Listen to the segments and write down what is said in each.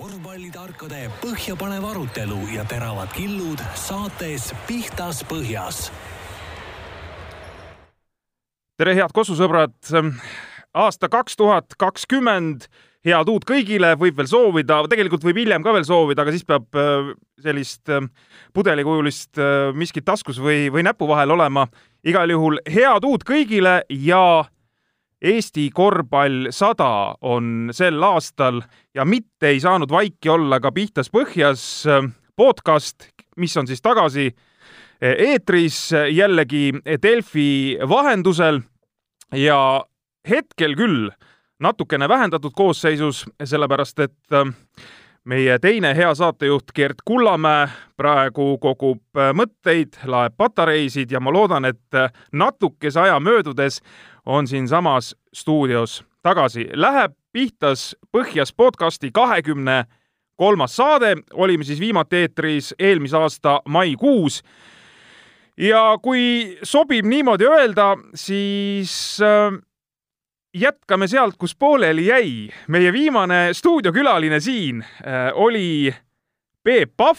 korvpallitarkade põhjapanev arutelu ja teravad killud saates Pihtas Põhjas. tere, head kosusõbrad. aasta kaks tuhat kakskümmend, head uut kõigile, võib veel soovida, tegelikult võib hiljem ka veel soovida, aga siis peab äh, sellist äh, pudelikujulist äh, miskit taskus või, või näpu vahel olema. igal juhul head uut kõigile ja Eesti korvpall sada on sel aastal ja mitte ei saanud vaiki olla ka Pihtas põhjas podcast, mis on siis tagasi eetris jällegi Delfi vahendusel. Ja hetkel küll natukene vähendatud koosseisus, sellepärast et meie teine hea saatejuht Gerd Kullamäe praegu kogub mõtteid, laeb patareisid ja ma loodan, et natukese aja möödudes on siinsamas stuudios tagasi. Läheb pihtas Põhjas podcasti kahekümne kolmas saade, olime siis viimati eetris eelmise aasta maikuus. ja kui sobib niimoodi öelda, siis äh, jätkame sealt, kus pooleli jäi. meie viimane stuudiokülaline siin äh, oli Peep Pahv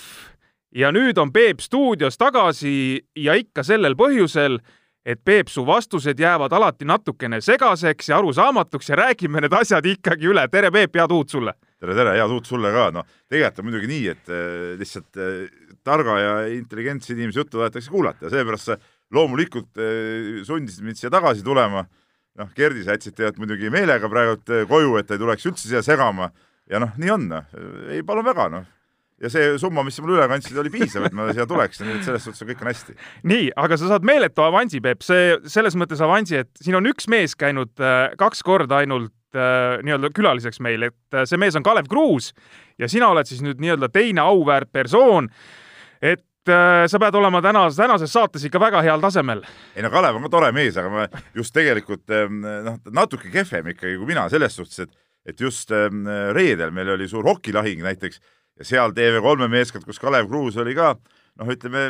ja nüüd on Peep stuudios tagasi ja ikka sellel põhjusel, et Peep, su vastused jäävad alati natukene segaseks ja arusaamatuks ja räägime need asjad ikkagi üle. tere, Peep, head uut sulle! tere, tere, head uut sulle ka. noh, tegelikult on muidugi nii, et äh, lihtsalt äh, targa ja intelligentse inimese juttu tahetakse kuulata ja seepärast sa loomulikult sundisid mind siia tagasi tulema. Noh, Gerdi, sa jätsid tegelikult muidugi meelega praegu koju, et ei tuleks üldse siia segama ja noh, nii on. ei, palun väga, noh ja see summa, mis sa mulle üle kandsid, oli piisav, et ma siia tuleks, nii et selles suhtes on kõik on hästi. nii, aga sa saad meeletu avansi, Peep, see selles mõttes avansi, et siin on üks mees käinud äh, kaks korda ainult äh, nii-öelda külaliseks meil, et see mees on Kalev Kruus ja sina oled siis nüüd nii-öelda teine auväärt persoon. et sa pead olema täna, tänases saates ikka väga heal tasemel. ei no Kalev on ka tore mees, aga ma just tegelikult ähm, noh, natuke kehvem ikkagi kui mina selles suhtes, et, et just ähm, reedel meil oli suur hokilahing näiteks ja seal TV3 meeskond, kus Kalev Kruus oli ka, noh, ütleme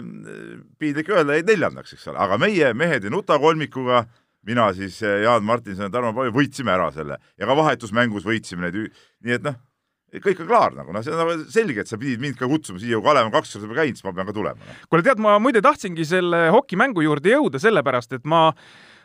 piinlik öelda, jäid neljandaks, eks ole, aga meie mehed ei nuta kolmikuga, mina siis Jaan Martinson ja Tarmo Pavi võitsime ära selle ja ka vahetusmängus võitsime neid, nii et noh, kõik on klaar nagu, noh, see on nagu selge, et sa pidid mind ka kutsuma siia, kui Kalev on kaks korda juba käinud, siis ma pean ka tulema no.. kuule, tead, ma muide tahtsingi selle hokimängu juurde jõuda sellepärast, et ma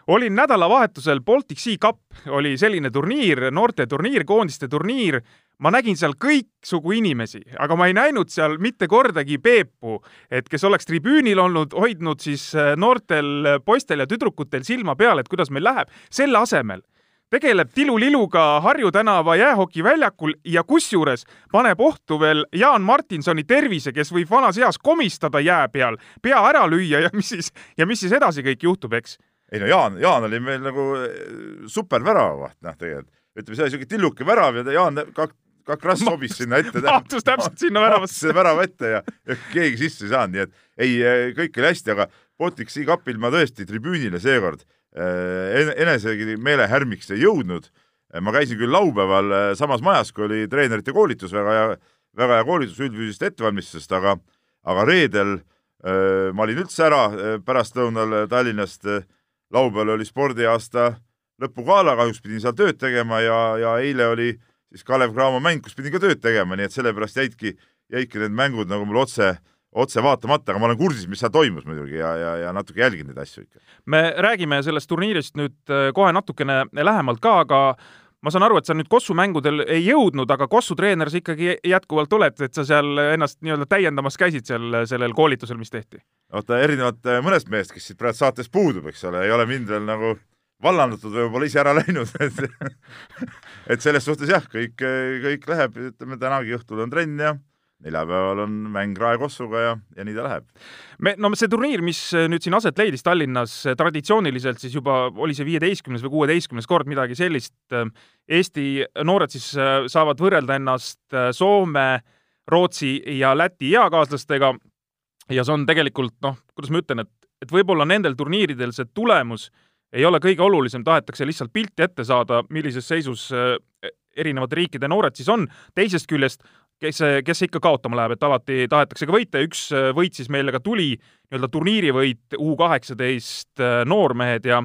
olin nädalavahetusel Baltic Sea Cup, oli selline turniir, noorteturniir, koondiste turniir. ma nägin seal kõiksugu inimesi, aga ma ei näinud seal mitte kordagi Peepu, et kes oleks tribüünil olnud, hoidnud siis äh, noortel poistel ja tüdrukutel silma peal, et kuidas meil läheb. selle asemel tegeleb tiluliluga Harju tänava jäähokiväljakul ja kusjuures paneb ohtu veel Jaan Martinsoni tervise, kes võib vanas eas komistada jää peal, pea ära lüüa ja mis siis, ja mis siis edasi kõik juhtub, eks ei no Jaan, Jaan oli meil nagu eh, super väravavaht, noh tegelikult. ütleme, see oli siuke tilluke värav ja Jaan kak-, kakras sobis sinna ette. mahtus täpselt sinna väravasse. värava ette ja, ja keegi sisse ei saanud, nii et ei, eh, kõik oli hästi, aga Baltic Sea Cupil ma tõesti tribüünile seekord enesegi meelehärmiks ei jõudnud. ma käisin küll laupäeval samas majas, kui oli treenerite koolitus, väga hea, väga hea koolitus üldfüüsilisest ettevalmistusest, aga, aga reedel ma olin üldse ära pärastlõunal Tallinnast laupäeval oli spordiaasta lõpugala, kahjuks pidin seal tööd tegema ja, ja eile oli siis Kalev Cramo mäng, kus pidin ka tööd tegema, nii et sellepärast jäidki, jäidki need mängud nagu mul otse, otse vaatamata, aga ma olen kursis, mis seal toimus muidugi ja, ja, ja natuke jälgin neid asju ikka. me räägime sellest turniirist nüüd äh, kohe natukene lähemalt ka, aga ma saan aru, et sa nüüd Kossu mängudel ei jõudnud, aga Kossu treener sa ikkagi jätkuvalt oled, et sa seal ennast nii-öelda täiendamas käisid seal sellel koolitusel, mis tehti? vaata, erinevalt äh, mõnest mehest, kes siit praegu saates puudub, eks ole, ei ole mind veel nagu vallandatud või võib-olla ise ära läinud et et selles suhtes jah, kõik, kõik läheb, ütleme tänagi õhtul on trenn ja neljapäeval on mäng Rae Kossuga ja, ja nii ta läheb. me, no see turniir, mis nüüd siin aset leidis Tallinnas, traditsiooniliselt siis juba oli see viieteistkümnes või kuueteistkümnes kord midagi sellist. Eesti noored siis saavad võrrelda ennast Soome, Rootsi ja Läti eakaaslastega. ja see on tegelikult noh, kuidas ma ütlen, et, et võib-olla nendel turniiridel see tulemus ei ole kõige olulisem, tahetakse lihtsalt pilti ette saada, millises seisus erinevate riikide noored siis on. teisest küljest kes, kes ikka kaotama läheb, et alati tahetakse ka võita ja üks äh, võit siis meile ka tuli, nii-öelda turniirivõit U kaheksateist äh, noormehed ja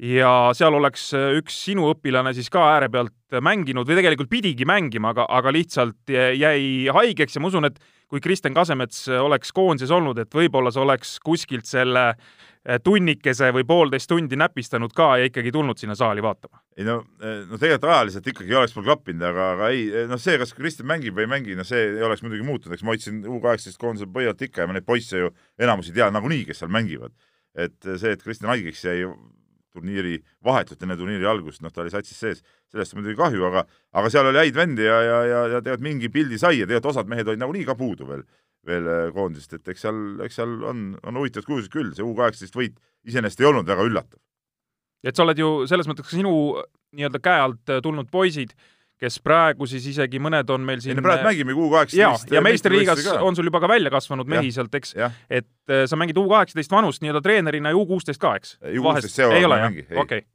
ja seal oleks üks sinu õpilane siis ka ääre pealt mänginud või tegelikult pidigi mängima, aga, aga lihtsalt jäi haigeks ja ma usun, et kui Kristjan Kasemets oleks koondises olnud, et võib-olla see oleks kuskilt selle tunnikese või poolteist tundi näpistanud ka ja ikkagi tulnud sinna saali vaatama. ei no, no tegelikult ajaliselt ikkagi oleks mul klappinud, aga, aga ei, noh, see, kas Kristjan mängib või ei mängi, no see ei oleks muidugi muutunud, eks ma hoidsin U kaheksateist koondise põhjalt ikka ja ma neid poisse ju enamusi tean nagunii, kes seal mängivad. et see, et Kristjan haigeks jäi turniiri vahetult enne turniiri algust, noh, ta oli satsis sees, sellest muidugi kahju, aga aga seal oli häid vendi ja, ja, ja, ja tegelikult mingi pildi sai ja tegelikult osad mehed olid nagunii ka puudu veel, veel äh, koondisest, et eks seal, eks seal on, on huvitavad kujusid küll, see U kaheksateist võit iseenesest ei olnud väga üllatav. et sa oled ju selles mõttes ka sinu nii-öelda käe alt tulnud poisid kes praegu siis isegi mõned on meil siin. praegu mängime U kaheksateist. ja, ja meistriliigas on sul juba ka välja kasvanud mehi sealt, eks. et äh, sa mängid U kaheksateist vanust nii-öelda treenerina ja U kuusteist ka, eks? U kuusteist see ei mängi, ei okay.,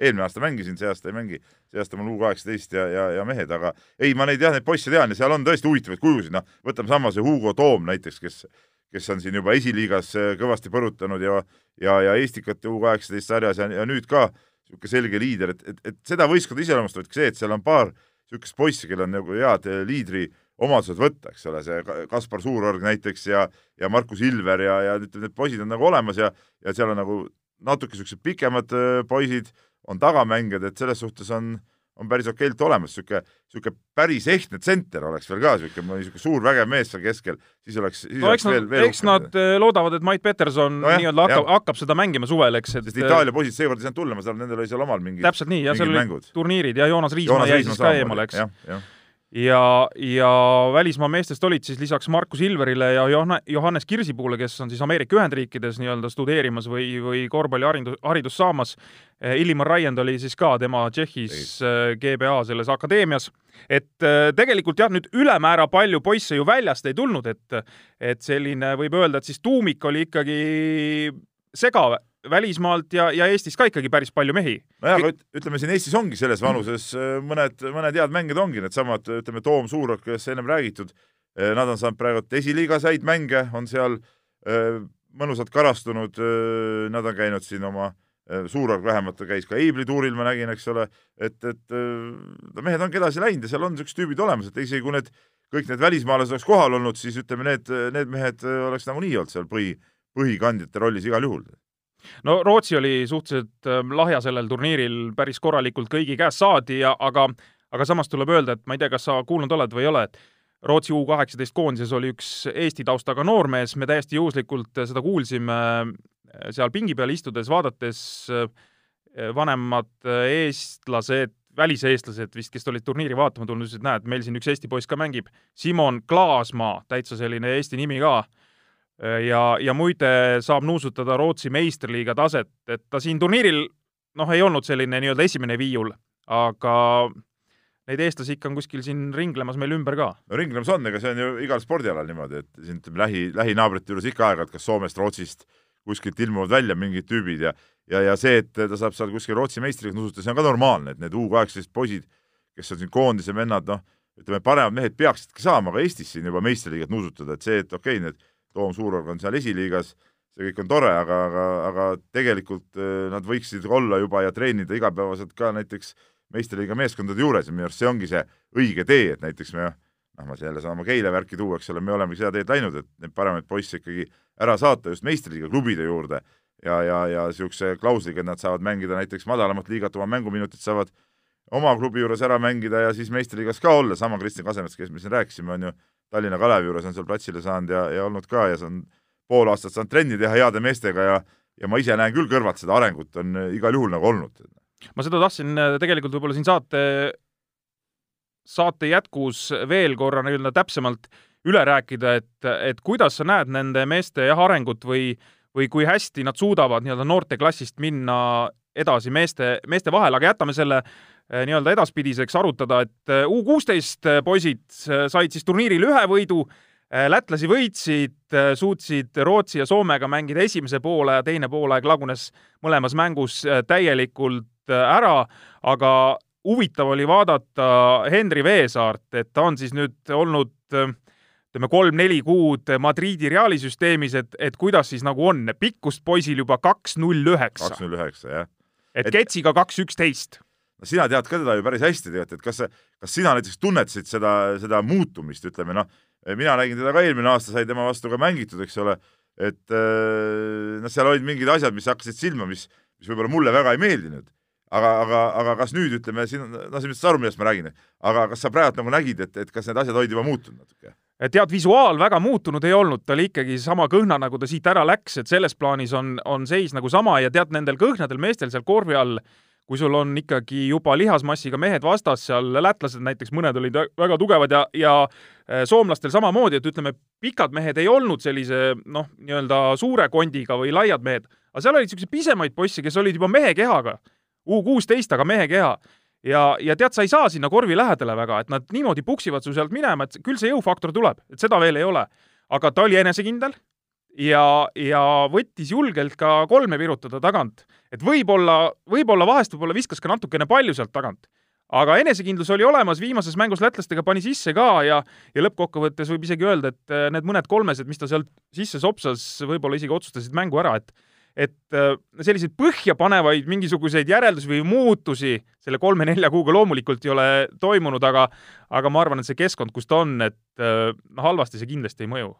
eelmine aasta mängisin, see aasta ei mängi. see aasta mul U kaheksateist ja, ja, ja mehed, aga ei, ma neid jah, neid poisse tean ja seal on tõesti huvitavaid kujusid, noh, võtame sama see Hugo Toom näiteks, kes kes on siin juba esiliigas äh, kõvasti põrutanud ja, ja, ja Eestikat U kaheksateist sarjas ja, ja nüüd ka niisugune selge liider, et, et, et seda võistkonda iseloomustavadki see, et seal on paar niisugust poissi, kellel on nagu head eh, liidri omadused võtta, eks ole, see Kaspar Suurorg näiteks ja, ja Markus Ilver ja, ja ütleme, need poisid on nagu olemas ja, ja seal on nagu natuke niisugused pikemad eh, poisid, on tagamängijad, et selles suhtes on, on päris okeilt olemas, niisugune, niisugune päris ehtne tsenter oleks veel ka, niisugune, niisugune suur vägev mees seal keskel, siis oleks, siis no, oleks veel, veel eks nad äh, loodavad, et Mait Peterson no nii-öelda hakkab, hakkab seda mängima suvel, eks, et sest Itaalia poisid seekord ei saanud tulla, ma saan, nendel oli seal omal mingid täpselt nii, ja seal olid turniirid ja Joonas Riismaa jäi siis ka eemale, eks ja, ja välismaa meestest olid siis lisaks Markus Ilverile ja Johannes Kirsipuule, kes on siis Ameerika Ühendriikides nii-öelda studeerimas või, või korvpalliharidus, haridust saamas. Eh, Illimar Raiend oli siis ka tema Tšehhis eh, GBA selles akadeemias. et eh, tegelikult jah, nüüd ülemäära palju poisse ju väljast ei tulnud, et, et selline võib öelda, et siis tuumik oli ikkagi segav välismaalt ja, ja Eestis ka ikkagi päris palju mehi. nojah, aga ütleme siin Eestis ongi selles vanuses äh, mõned, mõned head mängijad ongi needsamad, ütleme, Toom Suurok, kellest ennem räägitud, äh, nad on saanud praegu esiliigas häid mänge, on seal äh, mõnusalt karastunud, nad on käinud siin oma Suurorg vähemalt ta käis ka Eibli tuuril, ma nägin, eks ole, et, et mehed ongi edasi läinud ja seal on niisugused tüübid olemas, et isegi kui need kõik need välismaalased oleks kohal olnud, siis ütleme, need, need mehed oleks nagunii olnud seal põhi, põhikandjate rollis igal juhul no Rootsi oli suhteliselt ähm, lahja sellel turniiril, päris korralikult kõigi käest saadi ja aga, aga samas tuleb öelda, et ma ei tea, kas sa kuulnud oled või ei ole, et Rootsi U kaheksateist koondises oli üks Eesti taustaga noormees, me täiesti juhuslikult seda kuulsime äh, seal pingi peal istudes, vaadates äh, vanemad äh, eestlased, väliseestlased vist, kes olid turniiri vaatama tulnud, ütlesid, näed, meil siin üks Eesti poiss ka mängib, Simon Klaasmaa, täitsa selline Eesti nimi ka. Äh, ja, ja muide saab nuusutada Rootsi meistriliiga taset, et ta siin turniiril noh, ei olnud selline nii-öelda esimene viiul, aga neid eestlasi ikka on kuskil siin ringlemas meil ümber ka. no ringlemas on, ega see on ju igal spordialal niimoodi, et siin ütleme lähi, lähinaabrite juures ikka aeg-ajalt kas Soomest, Rootsist kuskilt ilmuvad välja mingid tüübid ja ja, ja see, et ta saab seal kuskil Rootsi meistriga nuusutada, see on ka normaalne, et need U kaheksateist poisid, kes on siin koondise vennad, noh, ütleme, paremad mehed peaksidki saama ka Eestis siin juba meistriliigat nuusutada, et see, et okei okay,, need Toom Suurorg on seal esiliigas, see kõik on tore, aga, aga, aga tegelikult äh, nad võiksid olla juba ja treenida igapäevaselt ka näiteks meistriliiga meeskondade juures ja minu arust see ongi see õige tee, et näiteks me noh, ma jälle saan oma Keila värki tuua, eks ole, me olemegi seda teed läinud, et neid paremaid poisse ikkagi ära saata just meistriliiga klubide juurde ja, ja, ja niisuguse klausliga, et nad saavad mängida näiteks madalamat liigat, oma mänguminutid saavad oma klubi juures ära mängida ja siis meistriliigas ka olla, sama Kristjan Kasemets, kes me siin rääkisime, on ju Tallinna Kalevi juures on seal platsile saanud ja, ja olnud ka ja see on pool aastat saanud trenni teha heade meestega ja ja ma ise näen küll kõrvalt seda arengut on igal juhul nagu olnud. ma seda tahtsin äh, tegelikult võib-olla siin saate, saate jätkus veel korra nii-öelda täpsemalt üle rääkida, et, et kuidas sa näed nende meeste jah, arengut või, või kui hästi nad suudavad nii-öelda noorteklassist minna edasi meeste, meeste vahel, aga jätame selle nii-öelda edaspidiseks arutada, et äh, U kuusteist äh, poisid said siis turniiril ühe võidu, lätlasi võitsid, suutsid Rootsi ja Soomega mängida esimese poole ja teine poolaeg lagunes mõlemas mängus täielikult ära, aga huvitav oli vaadata Henri Veesaart, et ta on siis nüüd olnud ütleme, kolm-neli kuud Madridi Reali süsteemis, et, et kuidas siis nagu on, pikkust poisil juba kaks null üheksa. kaks null üheksa, jah et Ketsiga kaks üksteist. No sina tead ka teda ju päris hästi tegelikult, et kas kas sina näiteks tunnetasid seda, seda muutumist, ütleme noh, mina nägin teda ka eelmine aasta, sai tema vastu ka mängitud, eks ole, et noh, seal olid mingid asjad, mis hakkasid silma, mis, mis võib-olla mulle väga ei meeldinud aga, aga, aga kas nüüd ütleme siin, no sa saad aru, millest ma räägin, aga kas sa praegu nagu nägid, et, et kas need asjad olid juba muutunud natuke? tead, visuaal väga muutunud ei olnud, ta oli ikkagi sama kõhna, nagu ta siit ära läks, et selles plaanis on, on seis nagu sama ja tead, nendel kõhnadel meestel seal korvi all, kui sul on ikkagi juba lihasmassiga mehed vastas, seal lätlased näiteks, mõned olid väga tugevad ja, ja äh, soomlastel samamoodi, et ütleme, pikad mehed ei olnud sellise noh, nii-öelda suure kondiga või laiad mehed, aga seal olid niisuguseid pisemaid poisse, kes olid juba mehe kehaga U kuusteist, aga mehe keha. ja, ja tead, sa ei saa sinna korvi lähedale väga, et nad niimoodi puksivad su sealt minema, et küll see jõufaktor tuleb, et seda veel ei ole. aga ta oli enesekindel ja, ja võttis julgelt ka kolme virutada tagant. et võib-olla, võib-olla vahest võib-olla viskas ka natukene palju sealt tagant. aga enesekindlus oli olemas, viimases mängus lätlastega pani sisse ka ja, ja lõppkokkuvõttes võib isegi öelda, et äh, need mõned kolmesed, mis ta sealt sisse sopsas, võib-olla isegi otsustasid mängu ära, et et äh, selliseid põhjapanevaid mingisuguseid järeldusi või muutusi selle kolme-nelja kuuga loomulikult ei ole toimunud, aga aga ma arvan, et see keskkond, kus ta on, et äh, halvasti see kindlasti ei mõju.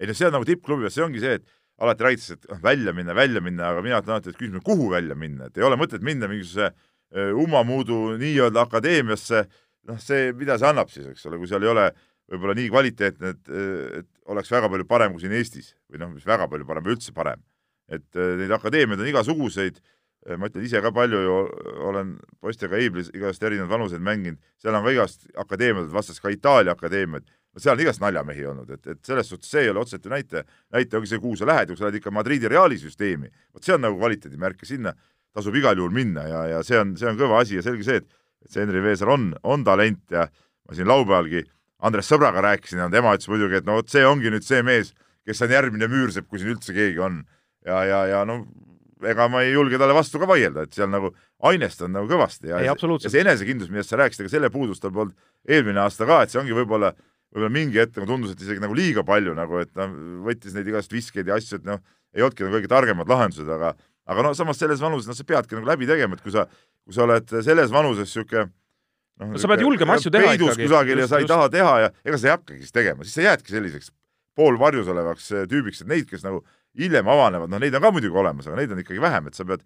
Ei no see on nagu tippklubi, see ongi see, et alati räägitakse, et noh, välja minna, välja minna, aga mina ütlen alati, et küsimus on, kuhu välja minna, et ei ole mõtet minna mingisuguse Umamuudu nii-öelda akadeemiasse, noh, see, mida see annab siis, eks ole, kui seal ei ole võib-olla nii kvaliteetne, et, et oleks väga palju parem kui siin Eestis või noh, mis väga palju parem üldse parem. Et neid akadeemiaid on igasuguseid, ma ütlen ise ka palju ju olen poistega Eiblis igast erinevaid vanuseid mänginud, seal on ka igast akadeemiad vastas, ka Itaalia akadeemiad, seal on igast naljamehi olnud, et, et selles suhtes see ei ole otseselt ju näite, näite ongi see, kuhu sa lähed, kui sa lähed ikka Madridi Reali süsteemi, vot see on nagu kvaliteedimärk ja sinna tasub igal juhul minna ja, ja see on, see on kõva asi ja selge see, et, et see Henri Veesaar on, on talent ja ma siin laupäevalgi Andres Sõbraga rääkisin ja tema ütles muidugi, et no vot see ongi nüüd see mees, kes on järgmine Müürsepp, kui siin üldse keegi on. Ja, ja, ja no ega ma ei julge talle vastu ka vaielda, et seal nagu ainest on nagu kõvasti ja, ei, ja see enesekindlus, millest sa rääkisid, ega selle puudust tal polnud eelmine aasta ka, et see ongi võib-olla, võib-olla mingi hetk nagu tundus, et isegi nagu liiga palju nagu, et noh, võttis neid igast viskeid ja asju, et noh, ei olnudki nagu kõige targemad lahendused, aga aga no samas selles vanuses, noh, sa peadki nagu läbi tegema, et kui sa, kui sa oled selles vanuses niisugune noh, sa pead julgema asju teha ikkagi. kusagil ja sa ei taha teha ja ega sa ei hakkagi siis tegema, siis sa jäädki selliseks poolvarjus olevaks tüübiks, et neid, kes nagu hiljem avanevad, noh, neid on ka muidugi olemas, aga neid on ikkagi vähem, et sa pead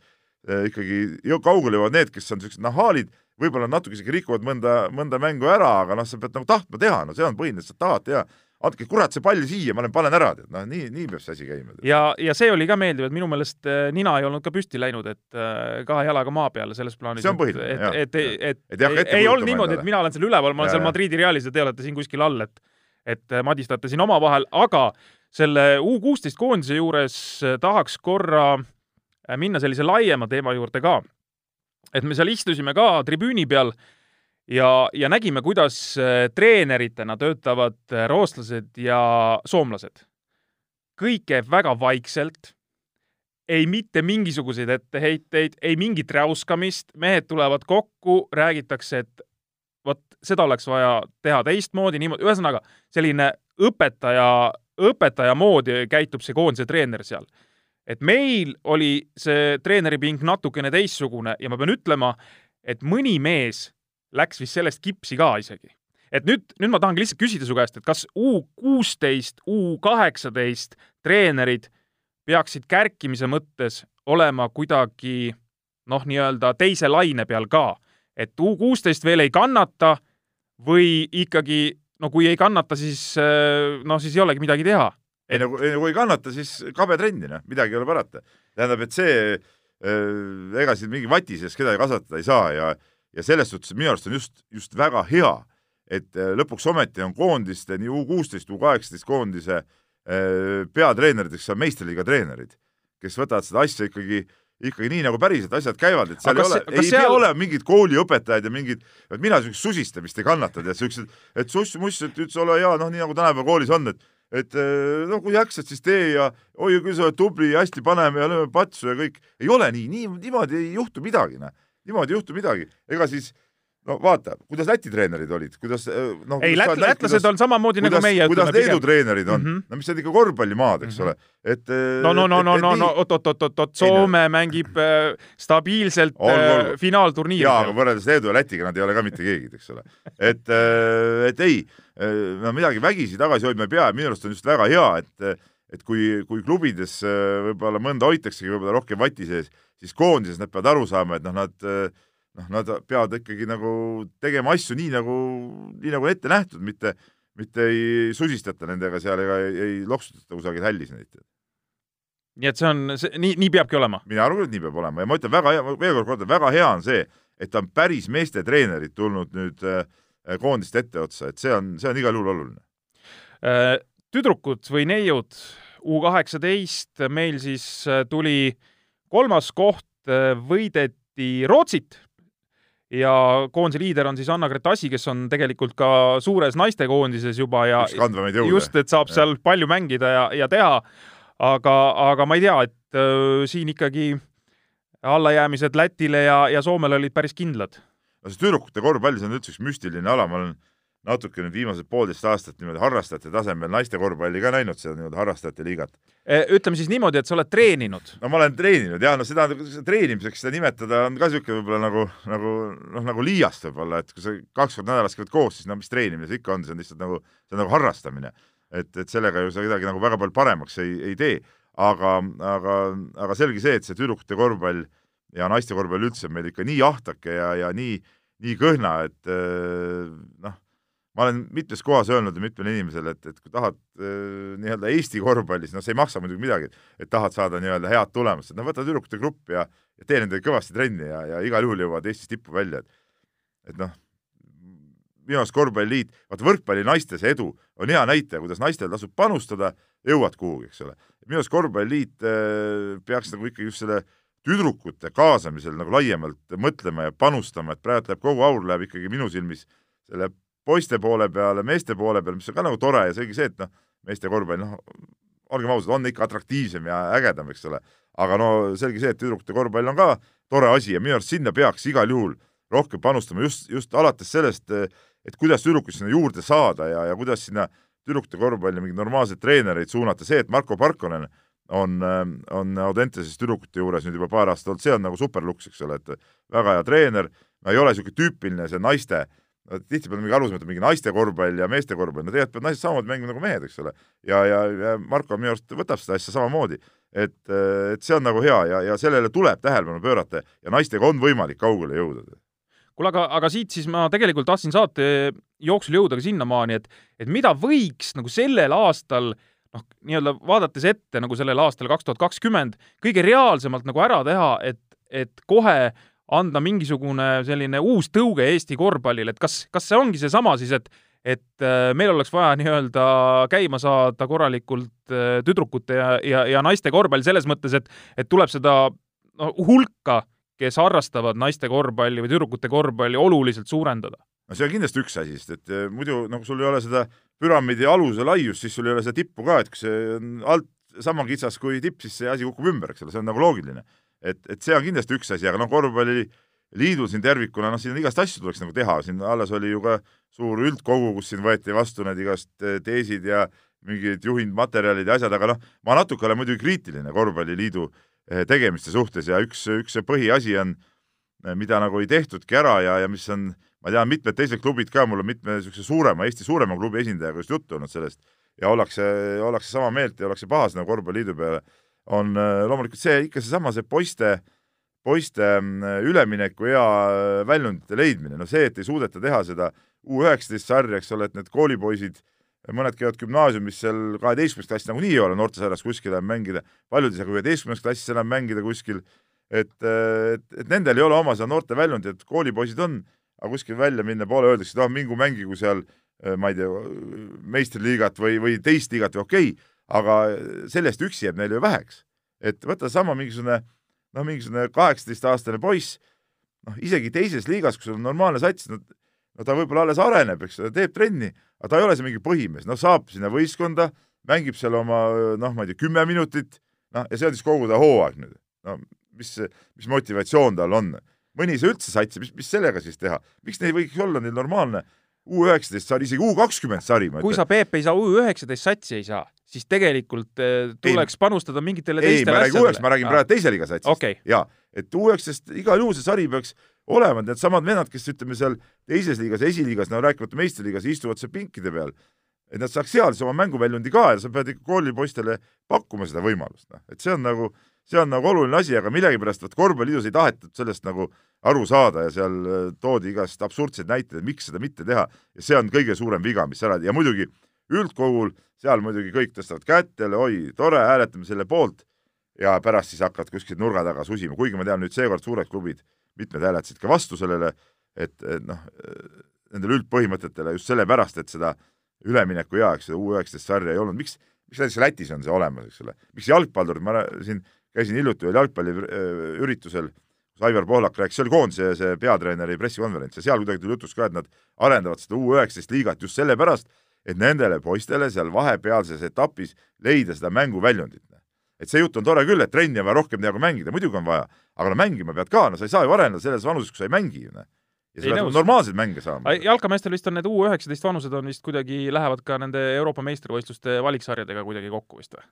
ikkagi, kaugele jõuavad need, kes on niisugused nahaalid, võib-olla natuke isegi rikuvad mõnda, mõnda mängu ära, aga noh, sa pead nagu tahtma teha, no see on põhiline, sa tahad teha andke kurat see pall siia, ma olen, panen ära, tead, noh, nii, nii peab see asi käima. ja, ja see oli ka meeldiv, et minu meelest eh, nina ei olnud ka püsti läinud, et äh, kahe jalaga maa peale selles plaanis. see on põhiline, jah. et, et, et, et, et ei, olnud niimoodi, et mina olen seal üleval, ma olen ja, seal Madridi Realis ja te olete siin kuskil all, et et madistate siin omavahel, aga selle U kuusteist koondise juures äh, tahaks korra äh, minna sellise laiema teema juurde ka. et me seal istusime ka tribüüni peal ja, ja nägime, kuidas äh, treeneritena töötavad rootslased ja soomlased. kõik käib väga vaikselt, ei mitte mingisuguseid etteheiteid, ei mingit räuskamist, mehed tulevad kokku, räägitakse, et vot seda oleks vaja teha teistmoodi, niimoodi, ühesõnaga selline õpetaja õpetaja moodi käitub see koondise treener seal. Et meil oli see treeneriping natukene teistsugune ja ma pean ütlema, et mõni mees läks vist sellest kipsi ka isegi. et nüüd, nüüd ma tahangi lihtsalt küsida su käest, et kas U kuusteist, U kaheksateist treenerid peaksid kärkimise mõttes olema kuidagi noh, nii-öelda teise laine peal ka, et U kuusteist veel ei kannata või ikkagi no kui ei kannata, siis noh, siis ei olegi midagi teha. Ei no kui ei kannata, siis kabe trenni, noh, midagi ei ole parata. tähendab, et see äh, ega siin mingi vati sees kedagi kasvatada ei saa ja, ja selles suhtes minu arust on just, just väga hea, et äh, lõpuks ometi on koondiste, nii U kuusteist, U kaheksateist koondise peatreeneriteks on meistriliiga treenerid, kes võtavad seda asja ikkagi äh, ikkagi nii, nagu päriselt asjad käivad, et seal ei ole, ei seal... pea olema mingid kooliõpetajad ja mingid, et mina niisugust susistamist ei kannata, tead, siuksed, et suss-muss, et üldse ole hea, noh, nii nagu tänapäeva koolis on, et et eh, no kui jaksad, siis tee ja oi, küll sa oled tubli hästi paneme ja lööme patsu ja kõik. ei ole nii, nii, niimoodi ei juhtu midagi, noh. niimoodi ei juhtu midagi. ega siis no vaata, kuidas Läti treenerid olid, kuidas noh. ei, lät-, lätlased on samamoodi kuidas, nagu meie. kuidas Leedu treenerid on mm, -hmm. no mis on ikka korvpallimaad, eks mm -hmm. ole, et. no, no, no, no, no, no oot-oot-oot-oot, Soome ei, mängib äh, stabiilselt äh, finaalturniiri. jaa, aga võrreldes Leedu ja Lätiga nad ei ole ka mitte keegi, eks ole. et, äh, et ei, äh, no midagi vägisi tagasi hoidma ei pea ja minu arust on just väga hea, et et kui, kui klubides võib-olla mõnda hoitaksegi võib-olla rohkem vati sees, siis koondises nad peavad aru saama, et noh, nad noh, nad peavad ikkagi nagu tegema asju nii nagu, nii nagu ette nähtud, mitte, mitte ei susistata nendega seal ega ei, ei loksutata kusagil hällis neid. nii et see on, see nii, nii peabki olema? mina arvan et nii peab olema ja ma ütlen väga hea, veel kord kordan, väga hea on see, et on päris meestetreenerid tulnud nüüd äh, koondist etteotsa, et see on, see on igal juhul oluline äh,. tüdrukud või neiud U kaheksateist meil siis äh, tuli kolmas koht, äh, võideti Rootsit ja koondise liider on siis Anna-Grete Asi, kes on tegelikult ka suures naistekoondises juba ja just, et saab seal ja. palju mängida ja, ja teha. aga, aga ma ei tea, et äh, siin ikkagi allajäämised Lätile ja, ja Soomele olid päris kindlad. no see tüdrukute korvpall, see on üldse üks müstiline ala, ma olen natuke nüüd viimased poolteist aastat niimoodi harrastajate tasemel naiste korvpalli ka näinud, seda nii-öelda harrastajate liigat. E, ütleme siis niimoodi, et sa oled treeninud? no ma olen treeninud ja no seda treenimiseks seda nimetada on ka niisugune võib-olla nagu, nagu noh, nagu liiast võib-olla, et kui sa kaks korda nädalas käid koos, siis no mis treenimine see ikka on, see on lihtsalt nagu, see on nagu harrastamine. et, et sellega ju sa kedagi nagu väga palju paremaks ei, ei tee. aga, aga, aga selge see, et see tüdrukute korvpall ja naiste korvpall üldse on meil ikka nii ahtake ja, ja nii, nii kõhna, et noh ma olen mitmes kohas öelnud mitmele inimesele, et, et kui tahad äh, nii-öelda Eesti korvpallis, noh, see ei maksa muidugi midagi, et tahad saada nii-öelda head tulemust, et no võta tüdrukute grupp ja, ja tee nendega kõvasti trenni ja, ja igal juhul jõuavad Eestis tippu välja, et et noh, minu arust korvpalliliit, vaata võrkpalli naistes edu on hea näitaja, kuidas naistel tasub panustada, jõuad kuhugi, eks ole. minu arust korvpalliliit äh, peaks nagu ikkagi just selle tüdrukute kaasamisel nagu laiemalt mõtlema ja panustama, et praegu läheb kogu aur läheb ikkagi minu silmis selle poiste poole peale, meeste poole peale, mis on ka nagu tore ja seegi see, et noh, meeste korvpall, noh, olgem ausad, on ikka atraktiivsem ja ägedam, eks ole. aga no selge see, et tüdrukute korvpall on ka tore asi ja minu arust sinna peaks igal juhul rohkem panustama just, just alates sellest, et kuidas tüdrukuid sinna juurde saada ja, ja kuidas sinna tüdrukute korvpalli mingeid normaalseid treenereid suunata, see, et Marko Parkonen on, on Audenteses tüdrukute juures nüüd juba paar aastat olnud, see on nagu superluks, eks ole, et väga hea treener, ei ole niisugune tüüpiline see naiste äh, tihtipeale mingi alusmõte, mingi naiste korvpall ja meeste korvpall, no tegelikult peavad naised samamoodi mängima nagu mehed, eks ole. ja, ja, ja Marko minu arust võtab seda asja samamoodi. et, et see on nagu hea ja, ja sellele tuleb tähelepanu pöörata ja naistega on võimalik kaugele jõuda. kuule, aga, aga siit siis ma tegelikult tahtsin saate jooksul jõuda ka sinnamaani, et, et mida võiks nagu sellel aastal noh, nii-öelda vaadates ette nagu sellele aastale kaks tuhat kakskümmend, kõige reaalsemalt nagu ära teha, et, et kohe anda mingisugune selline uus tõuge Eesti korvpallile, et kas, kas see ongi seesama siis, et et äh, meil oleks vaja nii-öelda käima saada korralikult äh, tüdrukute ja, ja, ja naiste korvpall selles mõttes, et, et tuleb seda no, hulka, kes harrastavad naiste korvpalli või tüdrukute korvpalli oluliselt suurendada? no see on kindlasti üks asi, sest et äh, muidu nagu sul ei ole seda püramiidi aluse laiust, siis sul ei ole seda tippu ka, et kui see on alt sama kitsas kui tipp, siis see asi kukub ümber, eks ole, see on nagu loogiline et, et see on kindlasti üks asi, aga noh, korvpalliliidul siin tervikuna, noh, siin igast asju tuleks nagu teha, siin alles oli ju ka suur üldkogu, kus siin võeti vastu need igast eh, teesid ja mingid juhindmaterjalid ja asjad, aga noh, ma natuke olen muidugi kriitiline korvpalliliidu eh, tegemiste suhtes ja üks, üks põhiasi on, eh, mida nagu ei tehtudki ära ja, ja mis on, ma tean, mitmed teised klubid ka, mul on mitme niisuguse suurema, Eesti suurema klubi esindajaga just juttu olnud sellest. Ja ollakse, ollakse sama meelt ja ollakse pahased nagu korvpalliliidu peale on äh, loomulikult see ikka seesama, see poiste, poiste mm, ülemineku hea äh, väljundite leidmine, no see, et ei suudeta teha seda U üheksateist sarja, eks ole, et need koolipoisid, mõned käivad gümnaasiumis seal kaheteistkümnes klass nagunii ei ole noortesarjas kuskil enam mängida, paljud ei saa ka üheteistkümnes klassis enam mängida kuskil, et, äh, et, et nendel ei ole oma seda noorte väljundit, koolipoisid on, aga kuskil välja minna poole öeldakse, et ah, mingu mängigu seal ma ei tea, meistriliigat või, või teist liigat või okei okay,, aga sellest üksi jääb neile ju väheks. et võta sama mingisugune noh, mingisugune kaheksateistaastane poiss, noh isegi teises liigas, kus on normaalne sats, no, no ta võib-olla alles areneb, eks ole, teeb trenni, aga ta ei ole see mingi põhimees, noh saab sinna võistkonda, mängib seal oma noh, ma ei tea, kümme minutit, noh ja see on siis kogu ta hooaeg nüüd. no mis, mis motivatsioon tal on? mõni ei saa üldse satsi, mis, mis sellega siis teha, miks neil võiks olla neil normaalne U üheksateist sari, isegi U kakskümmend sari, kui sa, Peep, ei saa U19 satsi ei saa, siis tegelikult eh, tuleks panustada mingitele ei, ma teistele räägin U üheksast, ma räägin praegu teise liiga satsist Okei. ja et U üheksateist igal juhul see sari peaks olema, needsamad vennad, kes ütleme seal teises liigas, esiliigas, no rääkimata meistriliigas, istuvad seal pinkide peal, et nad saaks seal siis oma mänguväljundi ka ja sa pead ikka koolipoistele pakkuma seda võimalust, noh, et see on nagu, see on nagu oluline asi, aga millegipärast vot korvpalliliidus ei tahetud sellest nagu aru saada ja seal äh, toodi igast absurdseid näiteid, miks seda mitte teha. Ja see on kõige suurem viga, mis ära ja muidugi üldkogul seal muidugi kõik tõstavad kätt jälle, oi, tore, hääletame selle poolt. Ja pärast siis hakkavad kuskil nurga taga susima, kuigi ma tean nüüd seekord suured klubid, mitmed hääletasid ka vastu sellele, et, et noh, nendele üldpõhimõtetele just sellepärast, et seda ülemineku hea, eks seda U üheksateist sarja ei olnud, miks, miks näiteks Lätis on see olemas, eks ole, miks jalgpallurid, ma siin käisin hiljuti ühel jalgpalliüritusel, kus Aivar Pohlak rääkis, see oli koondise see peatreeneri pressikonverents ja seal kuidagi tuli jutuks ka, et nad arendavad seda U üheksateist liigat just sellepärast, et nendele poistele seal vahepealses etapis leida seda mänguväljundit. et see jutt on tore küll, et trenni on vaja rohkem teha kui mängida, muidugi on vaja, aga no mängima pead ka, no sa ei saa ju areneda selles vanuses, kus sa ei mängi ju noh. ja sa pead normaalseid mänge saama. jalkameestel vist on need U19 vanused on vist kuidagi, lähevad ka nende Euroopa meistrivõistluste valiksarjadega kuidagi kokku vist või?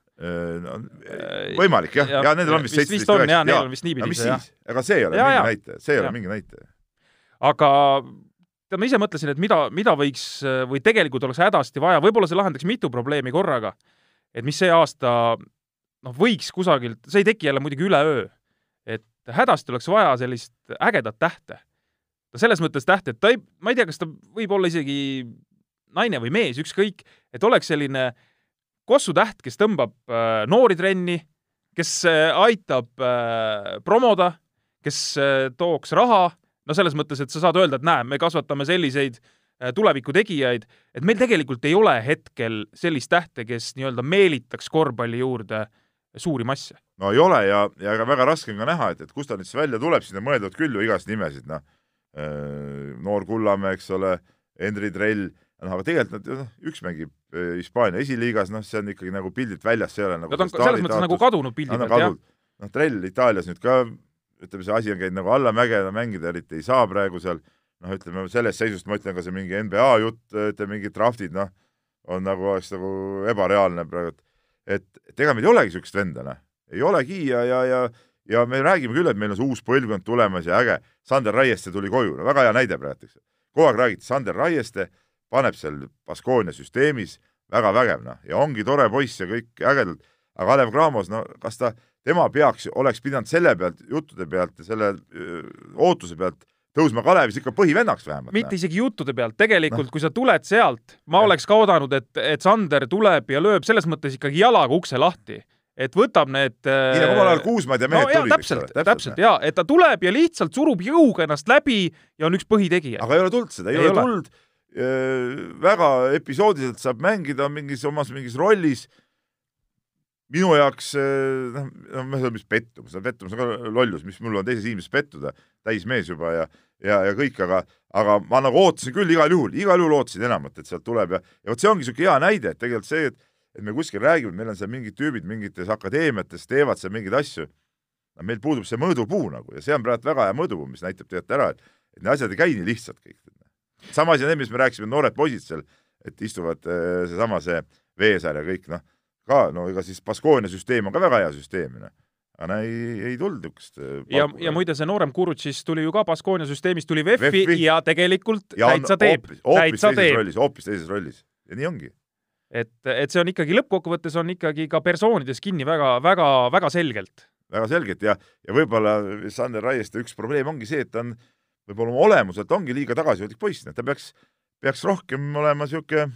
No, võimalik jah, ja nendel on vist seitseteist jaa, neil on vist aga niipidi see jah. ega see ei ole Jaa, mingi näitaja, see ei ole Jaa. mingi näitaja. aga tead, ma ise mõtlesin, et mida, mida võiks või tegelikult oleks hädasti vaja, võib-olla see lahendaks mitu probleemi korraga. et mis see aasta noh, võiks kusagilt, see ei teki jälle muidugi üleöö, et hädasti oleks vaja sellist ägedat tähte. selles mõttes tähte, et ta ei, ma ei tea, kas ta võib olla isegi naine või mees, ükskõik, et oleks selline kossutäht, kes tõmbab äh, noori trenni, kes äh, aitab äh, promoda, kes tooks raha no selles mõttes, et sa saad öelda, et näe, me kasvatame selliseid äh, tuleviku tegijaid, et meil tegelikult ei ole hetkel sellist tähte, kes nii-öelda meelitaks korvpalli juurde suuri masse. no ei ole ja, ja ega väga raske on ka näha, et, et kust ta nüüd siis välja tuleb, sinna mõeldavad küll ju igast nimesid, noh, noor Kullamäe, eks ole, Henri Trell, noh, aga tegelikult nad, noh, üks mängib eh, Hispaania esiliigas, noh, see on ikkagi nagu pildilt väljas, see ei ole nagu Nad on selles mõttes nagu kadunud pildi pealt, jah. noh, Trell Itaalias nüüd ka, ütleme, see asi on käinud nagu allamäge, mängida eriti ei saa praegu seal, noh, ütleme sellest seisust ma ütlen ka see mingi NBA jutt, ütleme mingid draftid, noh, on nagu, oleks nagu ebareaalne praegu, et, et ega meil ei olegi niisugust venda, noh, ei olegi ja, ja, ja ja me räägime küll, et meil on see uus põlvkond tulemas ja äge, Sander Raieste tuli koju, no väga hea näide praegu, eks. kogu aeg räägiti, Sander Raieste paneb seal Baskonia süsteemis väga vägev, noh, ja ongi tore poiss ja kõik ägedalt, aga Kalev Cramos, no kas ta, tema peaks, oleks pidanud selle pealt, juttude pealt ja selle öö, ootuse pealt tõusma Kalevis ikka põhivennaks vähemalt. mitte isegi juttude pealt, tegelikult Noh. kui sa tuled sealt, ma Jah. oleks ka oodanud, et, et Sander tuleb ja lööb selles mõttes ikkagi jalaga ukse lahti, et võtab need nii nagu omal ajal Kuusmaad ja no mehed jaa, tulid, täpselt, täpselt jaa, et ta tuleb ja lihtsalt surub jõuga ennast läbi ja on üks põhitegija. aga ei ole tulnud seda, ei, ole, ole. tulnud. väga episoodiliselt saab mängida mingis omas mingis rollis. Minu jaoks eh, noh, noh, ei tea, mis pettumus, pettumus on ka lollus, mis mul on teises inimeses pettuda, täismees juba ja, ja, ja kõik, aga, aga ma nagu ootasin küll igal juhul, igal juhul ootasin enamat, et sealt tuleb ja, ja vot see ongi niisugune hea näide, et tegelikult see, et et me kuskil räägime, meil on seal mingid tüübid mingites akadeemiates teevad seal mingeid asju, no meil puudub see mõõdupuu nagu ja see on praegu väga hea mõõdupuu, mis näitab tegelikult ära, et et need asjad ei käi nii lihtsalt kõik. sama asi on need, mis me rääkisime, noored poisid seal, et istuvad äh, seesama see Veesaar ja kõik noh, ka no ega siis Baskonia süsteem on ka väga hea süsteem, noh. aga no ei, ei tulnud niisugust äh, ja, ja muide, see noorem Kurutšis tuli ju ka Baskonia süsteemist, tuli VEF-i VEF-i. ja tegelikult ja täitsa teeb, täitsa teeb. rollis, hoopis teises rollis ja nii ongi. et, et see on ikkagi lõppkokkuvõttes on ikkagi ka persoonides kinni väga, väga, väga selgelt. väga selgelt ja, ja võib-olla Sander Raieste üks probleem ongi see, et ta on võib-olla oma olemuselt ongi liiga tagasihoidlik poiss, ta peaks, peaks rohkem olema niisugune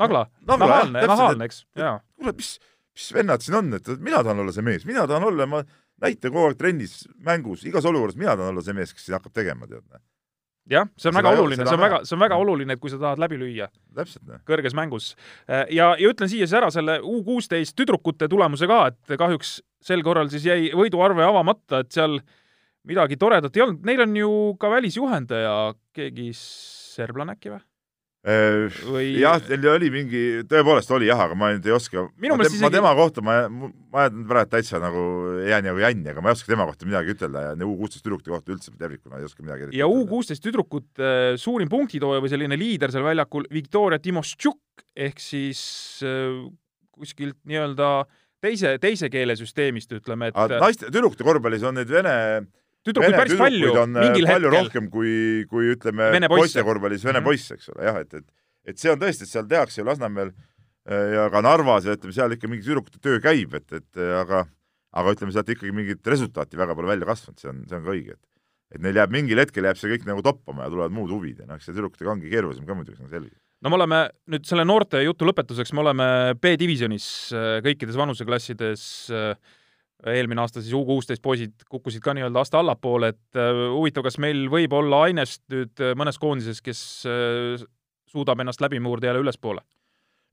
nagla, Nagla, nahaalne, nahaalne, eks, jaa. kuule, mis, mis vennad siin on, et mina tahan olla see mees, mina tahan olla, ma näitan kogu aeg trennis, mängus, igas olukorras mina tahan olla see mees, kes siin hakkab tegema, tead. jah, see on väga oluline, see on väga see on väga oluline, et kui sa tahad läbi lüüa kõrges mängus. ja, ja ütlen siia siis ära selle U kuusteist tüdrukute tulemuse ka, et kahjuks sel korral siis jäi võiduarve avamata, et seal midagi toredat ei olnud, neil on ju ka välisjuhendaja, keegi serblane äkki või? Või- jah, teil oli mingi, tõepoolest oli jah, aga ma nüüd ei oska. Ma, meelest tem- ma isegi- tema kohta, ma, ma ajan praegu täitsa nagu, jään nagu jänni, aga ma ei oska tema kohta midagi ütelda ja U kuusteist tüdrukute kohta üldse tervikuna ei oska midagi ja U kuusteist tüdrukute äh, suurim punktitooja või selline liider seal väljakul Viktoria Timoštšuk ehk siis äh, kuskilt nii-öelda teise, teise keelesüsteemist ütleme, et naiste, tüdrukute korvpallis on neid vene, tüdrukuid päris palju äh, mingil palju hetkel. rohkem kui, kui ütleme Vene poisse. poiste korvpallis vene Mhm. poisse, eks ole, jah, et, et et see on tõesti, et seal tehakse ju Lasnamäel äh, ja ka Narvas ja ütleme, seal ikka mingi tüdrukute töö käib, et, et äh, aga aga ütleme, sealt ikkagi mingit resultaati väga pole välja kasvanud, see on, see on ka õige, et et neil jääb mingil hetkel jääb see kõik nagu toppama ja tulevad muud huvid ja noh, eks see tüdrukutega ongi keerulisem ka muidugi, see on selge. no me oleme nüüd selle noorte jutu lõpetuseks, me oleme B-divisjonis äh, kõikides vanuseklassides. Eelmine aasta siis U kuusteist poisid kukkusid ka nii-öelda aste allapoole, et äh, huvitav, kas meil võib olla ainest nüüd äh, mõnes koondises, kes äh, suudab ennast läbi murda jälle ülespoole?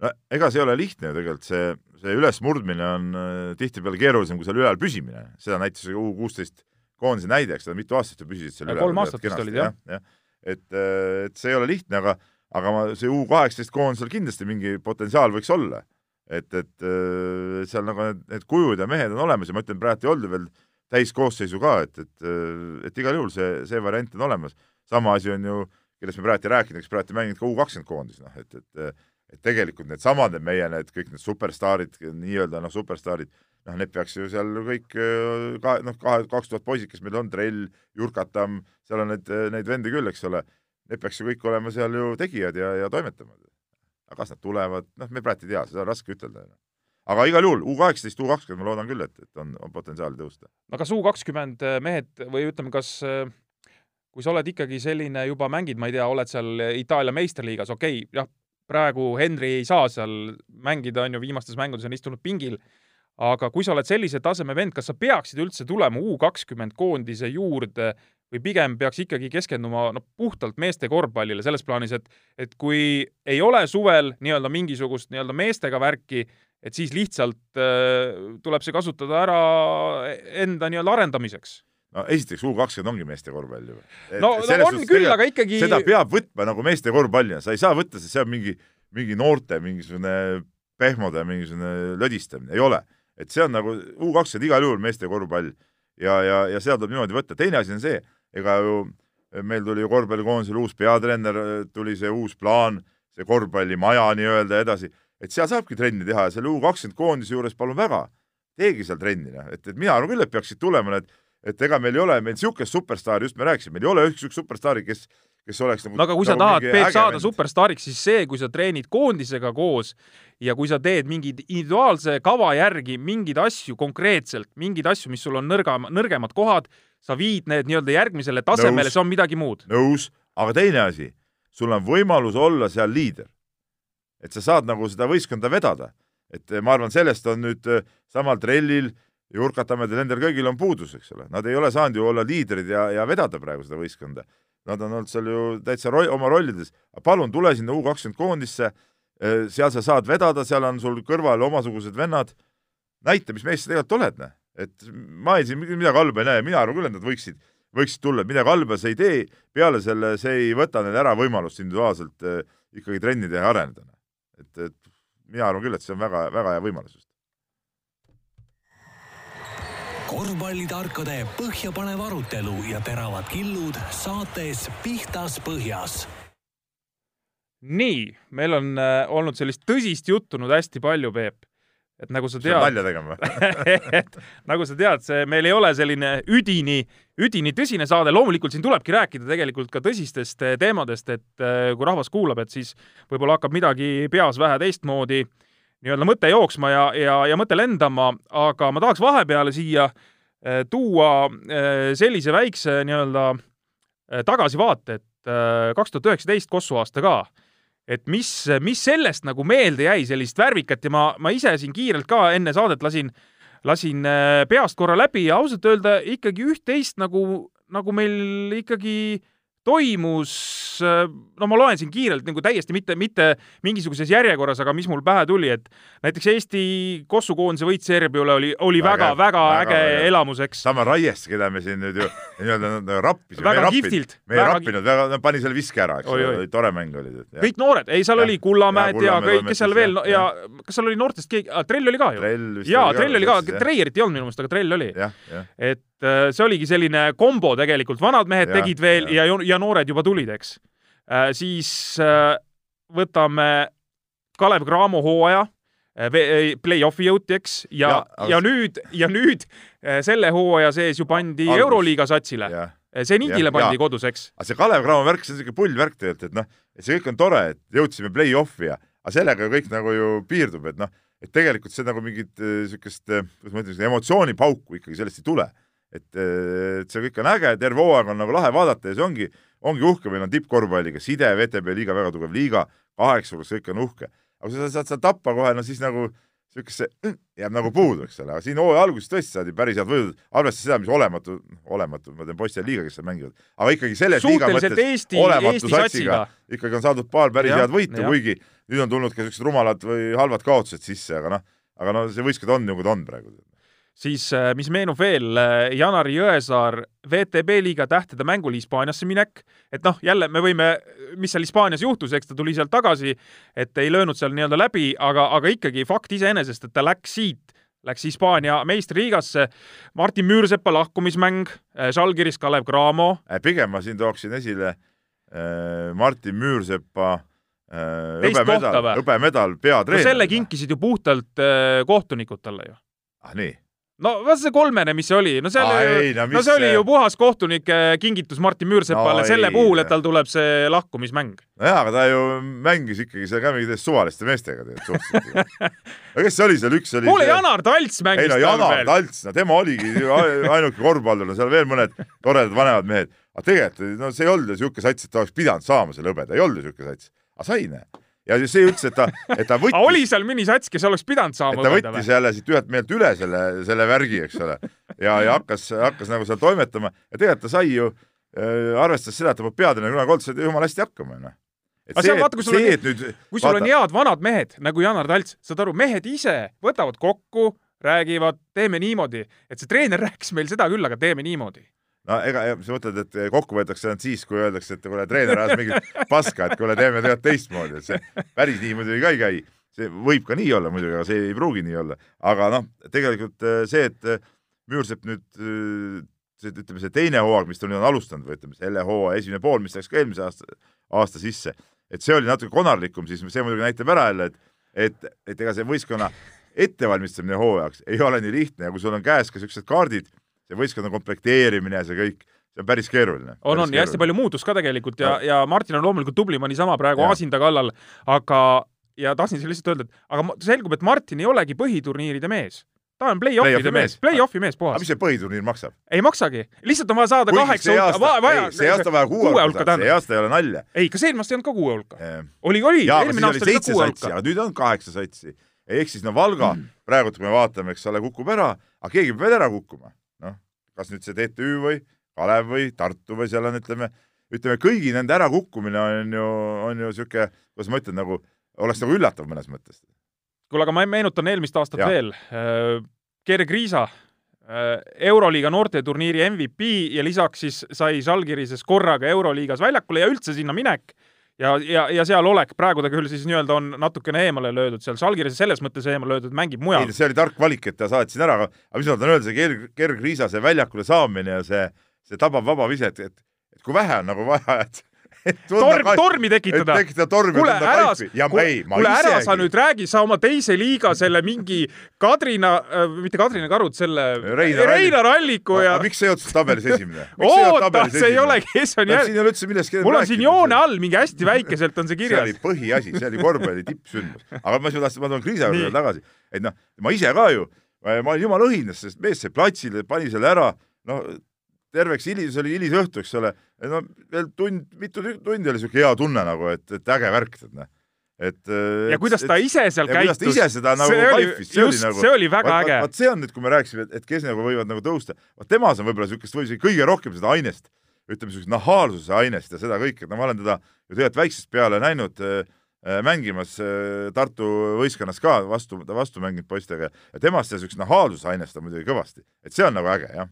no ega see ei ole lihtne ju tegelikult, see, see ülesmurdmine on tihtipeale keerulisem kui seal üleval püsimine, seda näitas U kuusteist koondise näide, eks ta mitu aastat ju püsisid seal Ja üleval. kolm aastat vist olid, jah. jah. et, et see ei ole lihtne, aga, aga ma, see U kaheksateist koondisel kindlasti mingi potentsiaal võiks olla. et, et äh, seal nagu need, need kujud ja mehed on olemas ja ma ütlen, praegu ei olnud veel täiskoosseisu ka, et, et, et igal juhul see, see variant on olemas. sama asi on ju, kellest me praegu ei rääkinud, kes praegu mänginud ka U kakskümmend koondis, noh et, et et tegelikult needsamad, need meie need kõik need superstaarid, nii-öelda noh, superstaarid, noh, need peaks ju seal kõik äh, ka noh, kahe, kaks tuhat poisid, kes meil on, Trell, Jurkatam, seal on neid, neid vendi küll, eks ole, need peaks ju kõik olema seal ju tegijad ja, ja toimetama. Aga kas nad tulevad, noh, me praegu ei tea, seda on raske ütelda. aga igal juhul U kaheksateist, U kakskümmend ma loodan küll, et, et on, on potentsiaali tõusta. no kas U kakskümmend mehed või ütleme, kas äh, kui sa oled ikkagi selline juba mängid, ma ei tea, oled seal Itaalia meistriliigas, okei okay,, jah, praegu Henry ei saa seal mängida, on ju, viimastes mängudes on istunud pingil, aga kui sa oled sellise taseme vend, kas sa peaksid üldse tulema U kakskümmend koondise juurde või pigem peaks ikkagi keskenduma no puhtalt meeste korvpallile selles plaanis, et et kui ei ole suvel nii-öelda mingisugust nii-öelda meestega värki, et siis lihtsalt äh, tuleb see kasutada ära enda nii-öelda arendamiseks. no esiteks U kakskümmend ongi meeste korvpall ju. no, no on küll, aga ikkagi seda peab võtma nagu meeste korvpallina, sa ei saa võtta, sest see on mingi, mingi noorte mingisugune pehmode mingisugune lödistamine, ei ole. et see on nagu U kakskümmend igal juhul meeste korvpall ja, ja, ja seda tuleb niimoodi võtta. teine asi on see, ega ju meil tuli ju korvpallikoondisele uus peatreener, tuli see uus plaan, see korvpallimaja nii-öelda edasi, et seal saabki trenni teha ja selle U kakskümmend koondise juures palun väga, teegi seal trenni, noh, et, et mina arvan küll, et peaksid tulema need et ega meil ei ole meil niisugust superstaari, just me rääkisime, meil ei ole ühtegi superstaari, kes, kes oleks nagu no aga kui sa nagu tahad, mingi Peep, saada vend. superstaariks, siis see, kui sa treenid koondisega koos ja kui sa teed mingi individuaalse kava järgi mingeid asju konkreetselt, mingeid asju, mis sul on nõrgam, nõrgemad kohad, sa viid need nii-öelda järgmisele tasemele, see on midagi muud. nõus, aga teine asi, sul on võimalus olla seal liider. et sa saad nagu seda võistkonda vedada. et eh, ma arvan, sellest on nüüd eh, samal trellil, Jurkatamedel, nendel kõigil on puudus, eks ole, nad ei ole saanud ju olla liidrid ja, ja vedada praegu seda võistkonda. Nad on olnud seal ju täitsa ro oma rollides, palun tule sinna U kakskümmend koondisse, seal sa saad vedada, seal on sul kõrval omasugused vennad, näita, mis mees sa tegelikult oled, noh. Et ma ei, siin midagi halba ei näe, mina arvan küll, et nad võiksid, võiksid tulla, et midagi halba see ei tee, peale selle see ei võta neil ära võimalust individuaalselt eh, ikkagi trenni teha ja areneda. et, et mina arvan küll, et see on väga, väga hea võimalus just. korvpallitarkade põhjapanev arutelu ja teravad killud saates Pihtas Põhjas nii, meil on äh, olnud sellist tõsist juttu nüüd hästi palju, Peep. et nagu sa tead, nalja tegema. et nagu sa tead, see meil ei ole selline üdini, üdini tõsine saade, loomulikult siin tulebki rääkida tegelikult ka tõsistest eh, teemadest, et eh, kui rahvas kuulab, et siis võib-olla hakkab midagi peas vähe teistmoodi nii-öelda mõte jooksma ja, ja, ja mõte lendama, aga ma tahaks vahepeale siia eh, tuua sellise väikse nii-öelda tagasivaate, et kaks tuhat üheksateist Kossu aasta ka et mis, mis sellest nagu meelde jäi, sellist värvikat ja ma, ma ise siin kiirelt ka enne saadet lasin, lasin äh, peast korra läbi ja ausalt öelda ikkagi üht-teist nagu, nagu meil ikkagi toimus, no ma loen siin kiirelt nagu täiesti mitte, mitte mingisuguses järjekorras, aga mis mul pähe tuli, et näiteks Eesti kossukoondise võit Serbia üle oli, oli väga-väga äge elamus, eks. sama Raiest, keda me siin nüüd ju nii-öelda rappisime. väga kihvtilt. me ei rappinud, väga, no pani selle viske ära, eks ole, tore mäng oli. kõik noored, ei, seal ja. oli Kullamäed ja, ja kõik, kes seal veel ja, ja kas seal oli noortest keegi ah,, Trell oli ka ju? jaa, Trell oli ka, Treierit ei olnud minu meelest, aga Trell oli. et äh, see oligi selline kombo tegelikult, vanad mehed ja, tegid veel ja, ja, ja noored juba tulid, eks äh,. siis äh, võtame Kalev Cramo hooaja play-off'i jõuti, eks, ja, ja, ja nüüd, ja nüüd selle hooaja sees ju pandi Algus. Euroliiga satsile. seniidile ja, pandi ja. kodus, eks. aga see Kalev Cramo värk, see on niisugune pull värk tegelikult, et noh, et see kõik on tore, et jõudsime play-off'i ja aga sellega kõik nagu ju piirdub, et noh, et tegelikult see nagu mingit niisugust, kuidas ma ütlen, emotsioonipauku ikkagi sellest ei tule et, et see kõik on äge, terve hooaeg on nagu lahe vaadata ja see ongi, ongi uhke, meil on tippkorvpalliga side, VTB liiga, väga tugev liiga, kaheksa, kus kõik on uhke. aga kui sa saad seal tappa kohe, no siis nagu niisugust see jääb nagu puudu, eks ole, aga siin hooaja alguses tõesti saadi päris head võidud, arvestades seda, mis olematu, olematu, ma teen poiste liiga, kes seal mängivad, aga ikkagi selles liiga mõttes Eesti, olematu Eesti satsiga ikkagi on saadud paar päris ja, head võitu, kuigi nüüd on tulnud ka niisugused rumalad või halvad kaotused sisse, aga noh, aga no see võistkond on nagu ta on praegu siis äh, mis meenub veel, äh, Janari Jõesaar VTB liiga tähtede mängul Hispaaniasse minek, et noh, jälle me võime, mis seal Hispaanias juhtus, eks ta tuli sealt tagasi, et ei löönud seal nii-öelda läbi, aga, aga ikkagi fakt iseenesest, et ta läks siit, läks Hispaania meistriliigasse, Martin Müürsepa lahkumismäng, Žalgiris äh, Kalev Cramo. pigem ma siin tooksin esile Martin Müürsepa hõbemedal, hõbemedal peatreener. no selle kinkisid ju puhtalt kohtunikud talle ju. ah nii no vaata see kolmene, mis see oli, no see oli, no, no see oli ju puhas kohtunike kingitus Martin Müürsepale no, selle ei, puhul, et tal tuleb see lahkumismäng. nojah, aga ta ju mängis ikkagi seal ka mingite suvaliste meestega tegelikult suhteliselt aga kes see oli seal, üks oli kuule see..., Janar Talts mängis ei no Janar Talts, no tema oligi ainuke korvpallur, no seal veel mõned toredad vanemad mehed. aga tegelikult, no see ei olnud ju niisugune sats, et ta oleks pidanud saama selle hõbeda, ei olnud ju niisugune sats. aga sai, näe ja see ütles, et ta, et ta võttis oli seal mõni sats, kes oleks pidanud saama? ta võttis jälle siit ühelt meelt üle selle, selle värgi, eks ole, ja, ja hakkas, hakkas nagu seal toimetama ja tegelikult ta sai ju äh,, arvestades seda, et ta peab peatreener kunagi olnud, sai jumala hästi hakkama, noh. et aga see, vaata, kui sul on, nüüd, kui sul vaata, on head vanad mehed nagu Janar Talts, saad aru, mehed ise võtavad kokku, räägivad, teeme niimoodi, et see treener rääkis meil seda küll, aga teeme niimoodi no ega sa mõtled, et kokku võetakse ainult siis, kui öeldakse, et kuule, treener ajas mingit paska, et kuule, teeme tegelikult teistmoodi, et see päris nii muidugi ka ei käi. see võib ka nii olla muidugi, aga see ei pruugi nii olla. aga noh, tegelikult äh, see, et äh, Müürsepp nüüd see, ütleme, see teine hooaeg, mis ta nüüd on alustanud või ütleme, selle hooaja esimene pool, mis läks ka eelmise aasta, aasta sisse, et see oli natuke konarlikum, siis see muidugi näitab ära jälle, et et, et ega see võistkonna ettevalmistamine hooajaks ei ole nii lihtne ja kui sul on käes ka niisugused kaardid see võistkonna komplekteerimine ja see kõik, see on päris keeruline. on, on ja hästi palju muutust ka tegelikult ja no., ja Martin on loomulikult tublim, on niisama praegu Aasinda kallal, aga ja tahtsin siin lihtsalt öelda, et aga selgub, et Martin ei olegi põhiturniiride mees ta on play-off'ide play mees, play-off'i mees puhas. mis see põhiturniir maksab? ei maksagi, lihtsalt on vaja saada Kuigi kaheksa hulka, vaja. see aasta on vaja kuue hulka, see aasta ei ole nalja. ei, kas eelmine aasta ei olnud ka kuue hulka oli, oli, eelmine aasta oli ka kuue hulka. nüüd on kaheksa satsi. ehk siis no Valga mm. praegu, kui me vaatame, eks ole, kukub ära, aga keegi peab veel ära kukkuma kas nüüd see TTÜ või Kalev või Tartu või seal on, ütleme, ütleme kõigi nende ärakukkumine on ju, on ju niisugune, kuidas ma ütlen, nagu oleks nagu üllatav mõnes mõttes. kuule, aga ma meenutan eelmist aastat ja. veel. Gerg Riisa, Euroliiga noorteturniiri MVP ja lisaks siis sai Žalgirises korraga Euroliigas väljakule ja üldse sinna minek ja, ja, ja seal olek, praegu ta küll siis nii-öelda on natukene eemale löödud seal, Žalgiris selles mõttes eemale löödud, mängib mujal. see oli tark valik, et ta saatis ära, aga, aga mis ma tahan öelda, see kerg, kergriisa, see väljakule saamine ja see, see tabav vaba vise, et, et, et kui vähe on nagu vaja, et torm, tormi tekitada. tekitada tormi kuule, ära, kuule ära sa nüüd räägi, sa oma teise liiga selle mingi Kadrina äh,, mitte Kadrina Karut, selle Reinar, Reinar Alliku ja. miks sa ei olnud tabelis esimene? oota, see ei ole, kes on jälle. siin ei ole üldse millestki mul on siin joone all mingi hästi väikeselt on see kirjas. see oli põhiasi, see oli korvpalli tippsündmus. aga ma tahtsin, ma tulen Kriisa juurde tagasi, et noh, ma ise ka ju, ma olin jumala õhinas, sest mees sai platsile, pani selle ära, no terveks hilis, oli hilisõhtu, eks ole, no veel tund, mitu tundi oli siuke hea tunne nagu, et, et äge värk, tead noh et ja kuidas ta ise seal käitus. ise seda nagu kaifis, see oli nagu. see oli väga vaat, äge. vot see on nüüd, kui me rääkisime, et, et kes nagu võivad nagu tõusta, vot temas on võib-olla siukest, või kõige rohkem seda ainest, ütleme, niisugust nahaalsuse ainest ja seda kõike, et no ma olen teda ju tegelikult väiksest peale näinud äh, mängimas äh, Tartu võistkonnas ka vastu, ta vastu mänginud poistega ja temast seda niisugust nahaalsuse ainest on muidugi kõvasti, et see on nagu äge, jah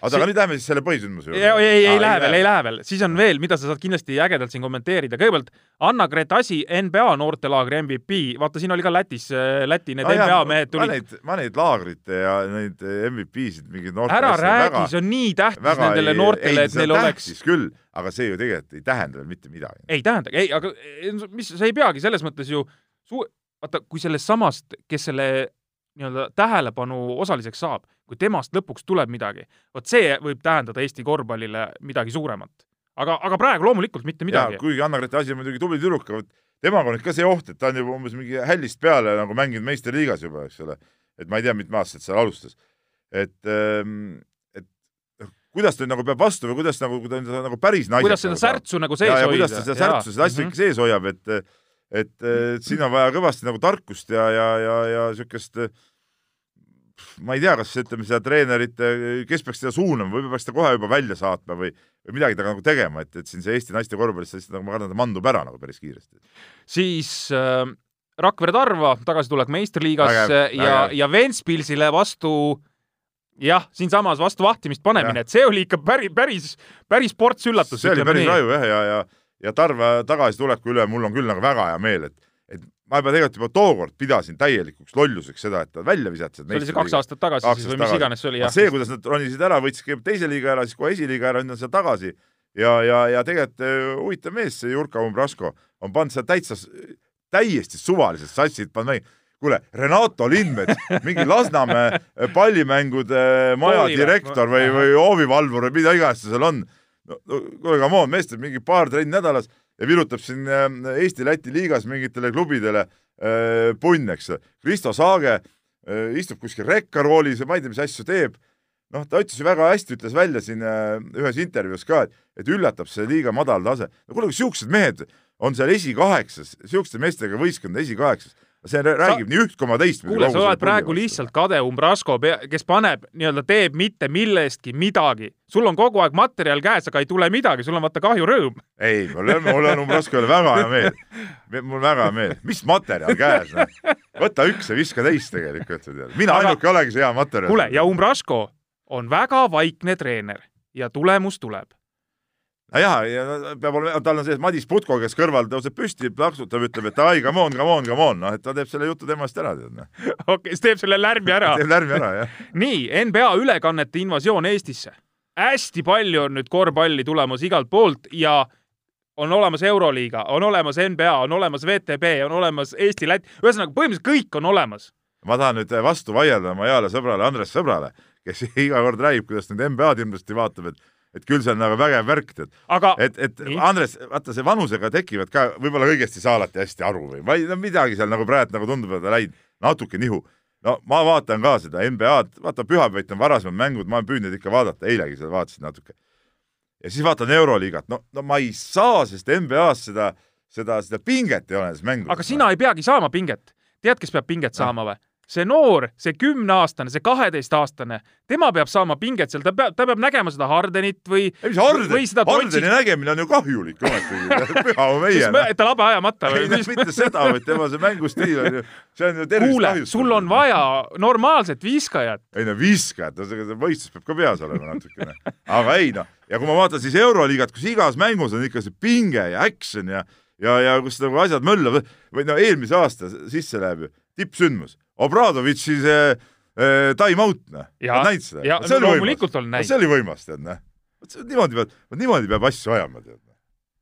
aga see... nüüd lähme siis selle põhisündmuse juurde. ei, ei, ei lähe veel, ei lähe veel, siis on veel, mida sa saad kindlasti ägedalt siin kommenteerida. kõigepealt Anna-Grete Asi, NBA noortelaagri MVP, vaata siin oli ka Lätis, äh, Läti need no, NBA mehed tulid. ma neid, ma neid laagrite ja neid MVP-sid mingeid noorte ära räägi see on nii tähtis nendele ei, noortele, et neil oleks. küll, aga see ju tegelikult ei tähenda veel mitte midagi. ei tähenda, ei, aga mis, sa ei peagi selles mõttes ju su-, vaata, kui sellest samast, kes selle nii-öelda tähelepanu osaliseks saab, kui temast lõpuks tuleb midagi, vot see võib tähendada Eesti korvpallile midagi suuremat. aga, aga praegu loomulikult mitte midagi. kuigi Anna-Grete Asi on muidugi tubli tüdruk, aga temaga on nüüd ka see oht, et ta on juba umbes mingi hällist peale nagu mänginud meistriliigas juba, eks ole. et ma ei tea, mitme aastaselt seal alustas. et, ähm, et kuidas ta nagu peab vastu või kuidas nagu, kui ta on nagu päris naiseks kuidas seda särtsu nagu sees hoida. kuidas ta seda särtsu, seda asja ikka sees hoiab, et et, et siin on vaja kõvasti nagu tarkust ja, ja, ja, ja niisugust ma ei tea, kas ütleme seda treenerit, kes peaks teda suunama, võib-olla peaks ta kohe juba välja saatma või, või midagi temaga nagu tegema, et, et siin see Eesti naiste korvpallis lihtsalt nagu ma kardan, ta mandub ära nagu päris kiiresti. siis äh, Rakvere Tarva tagasitulek meistriliigasse ja, ja Ventspilsile vastu jah, siinsamas vastu vahtimist panemine, et see oli ikka päris, päris, päris ports üllatus. see oli päris raju jah, ja, ja, ja, ja Tarva tagasituleku üle mul on küll nagu väga hea meel, et et ma juba tegelikult juba tookord pidasin täielikuks lolluseks seda, et ta välja visati. see oli see kaks aastat tagasi kaks siis või mis iganes see oli, jah. see, kuidas nad ronisid ära, võtsid kõigepealt teise liiga ära, siis kohe esiliiga ära, nüüd on seal tagasi. ja, ja, ja tegelikult eh, huvitav mees, see Jurka Umbrasko, on pannud seal täitsa, täiesti suvalised satsid pannud mängima kuule, Renato Lindmets, mingi Lasnamäe pallimängude maja Hoovi, direktor või, või hoovivalvur või mida iganes ta seal on. No, kuule, come on, mees teeb mingi paar trenni nädalas ja virutab siin äh, Eesti-Läti liigas mingitele klubidele äh, punn, eks. Kristo Saage äh, istub kuskil rekkaroolis ja ma ei tea, mis asju teeb. noh, ta ütles ju väga hästi, ütles välja siin ühes intervjuus ka, et, et üllatab see liiga madal tase. no kuule, kui siuksed mehed on seal esikaheksas, siukeste meestega võistkond esikaheksas see räägib sa, nii üht koma teist. kuule, sa oled praegu lihtsalt kade Umbrasko, kes paneb nii-öelda, teeb mitte millestki midagi. sul on kogu aeg materjal käes, aga ei tule midagi, sul on vaata kahjurõõm. ei, mul on, mul on Umbraskole väga hea meel. mul väga hea meel. mis materjal käes, noh. võta üks ja viska teist tegelikult. mina aga... ainuke olegi see hea materjal. kuule, ja Umbrasko on väga vaikne treener ja tulemus tuleb nojah, ja peab olema, tal on see Madis Putko, kes kõrval tõuseb püsti, plaksutab, ütleb, et ai, come on, come on, come on, noh, et ta teeb selle jutu temast ära, tead noh. okei okay,, siis teeb selle lärmi ära. teeb lärmi ära, jah. nii, NBA ülekannete invasioon Eestisse. hästi palju on nüüd korvpalli tulemas igalt poolt ja on olemas Euroliiga, on olemas NBA, on olemas VTB, on olemas Eesti-Läti, ühesõnaga põhimõtteliselt kõik on olemas. ma tahan nüüd vastu vaielda oma heale sõbrale Andres Sõbrale, kes iga kord räägib, kuidas nüüd NBA-d hirmsasti vaatab, et et küll see on nagu vägev värk, tead. et, et nii? Andres, vaata see vanusega tekivad ka, võib-olla kõigest ei saa alati hästi aru või, või no midagi seal nagu praegu nagu tundub, et läinud natuke nihu. no ma vaatan ka seda NBA-d, vaata pühapäeviti on varasemad mängud, ma olen püüdnud ikka vaadata, eilegi seda vaatasin natuke. ja siis vaatan Euroliigat, no, no ma ei saa, sest NBA-s seda, seda, seda pinget ei ole nendes mängudes. aga sina ei peagi saama pinget. tead, kes peab pinget saama või? See noor, see kümneaastane, see kaheteistaastane, tema peab saama pinget seal, ta peab, ta peab nägema seda Hardenit või. ei, mis Harden, Hardeni nägemine on ju kahjulik ometigi, püha meie. et ta labe ajamata või? ei, mitte seda, vaid tema see mängustiil on ju, see on ju tervist kuule, sul on vaja normaalset viskajat. ei no viskajat, no võistlus peab ka peas olema natukene. aga ei noh, ja kui ma vaatan siis Euroliigat, kus igas mängus on ikka see pinge ja action ja ja, ja kus nagu asjad möllavad või no eelmise aasta sisse läheb ju, tippsündmus Obradovitši see äh, time out, noh. näinud seda? see oli näinud. see oli võimas, tead, noh. niimoodi peab, niimoodi peab asju ajama, tead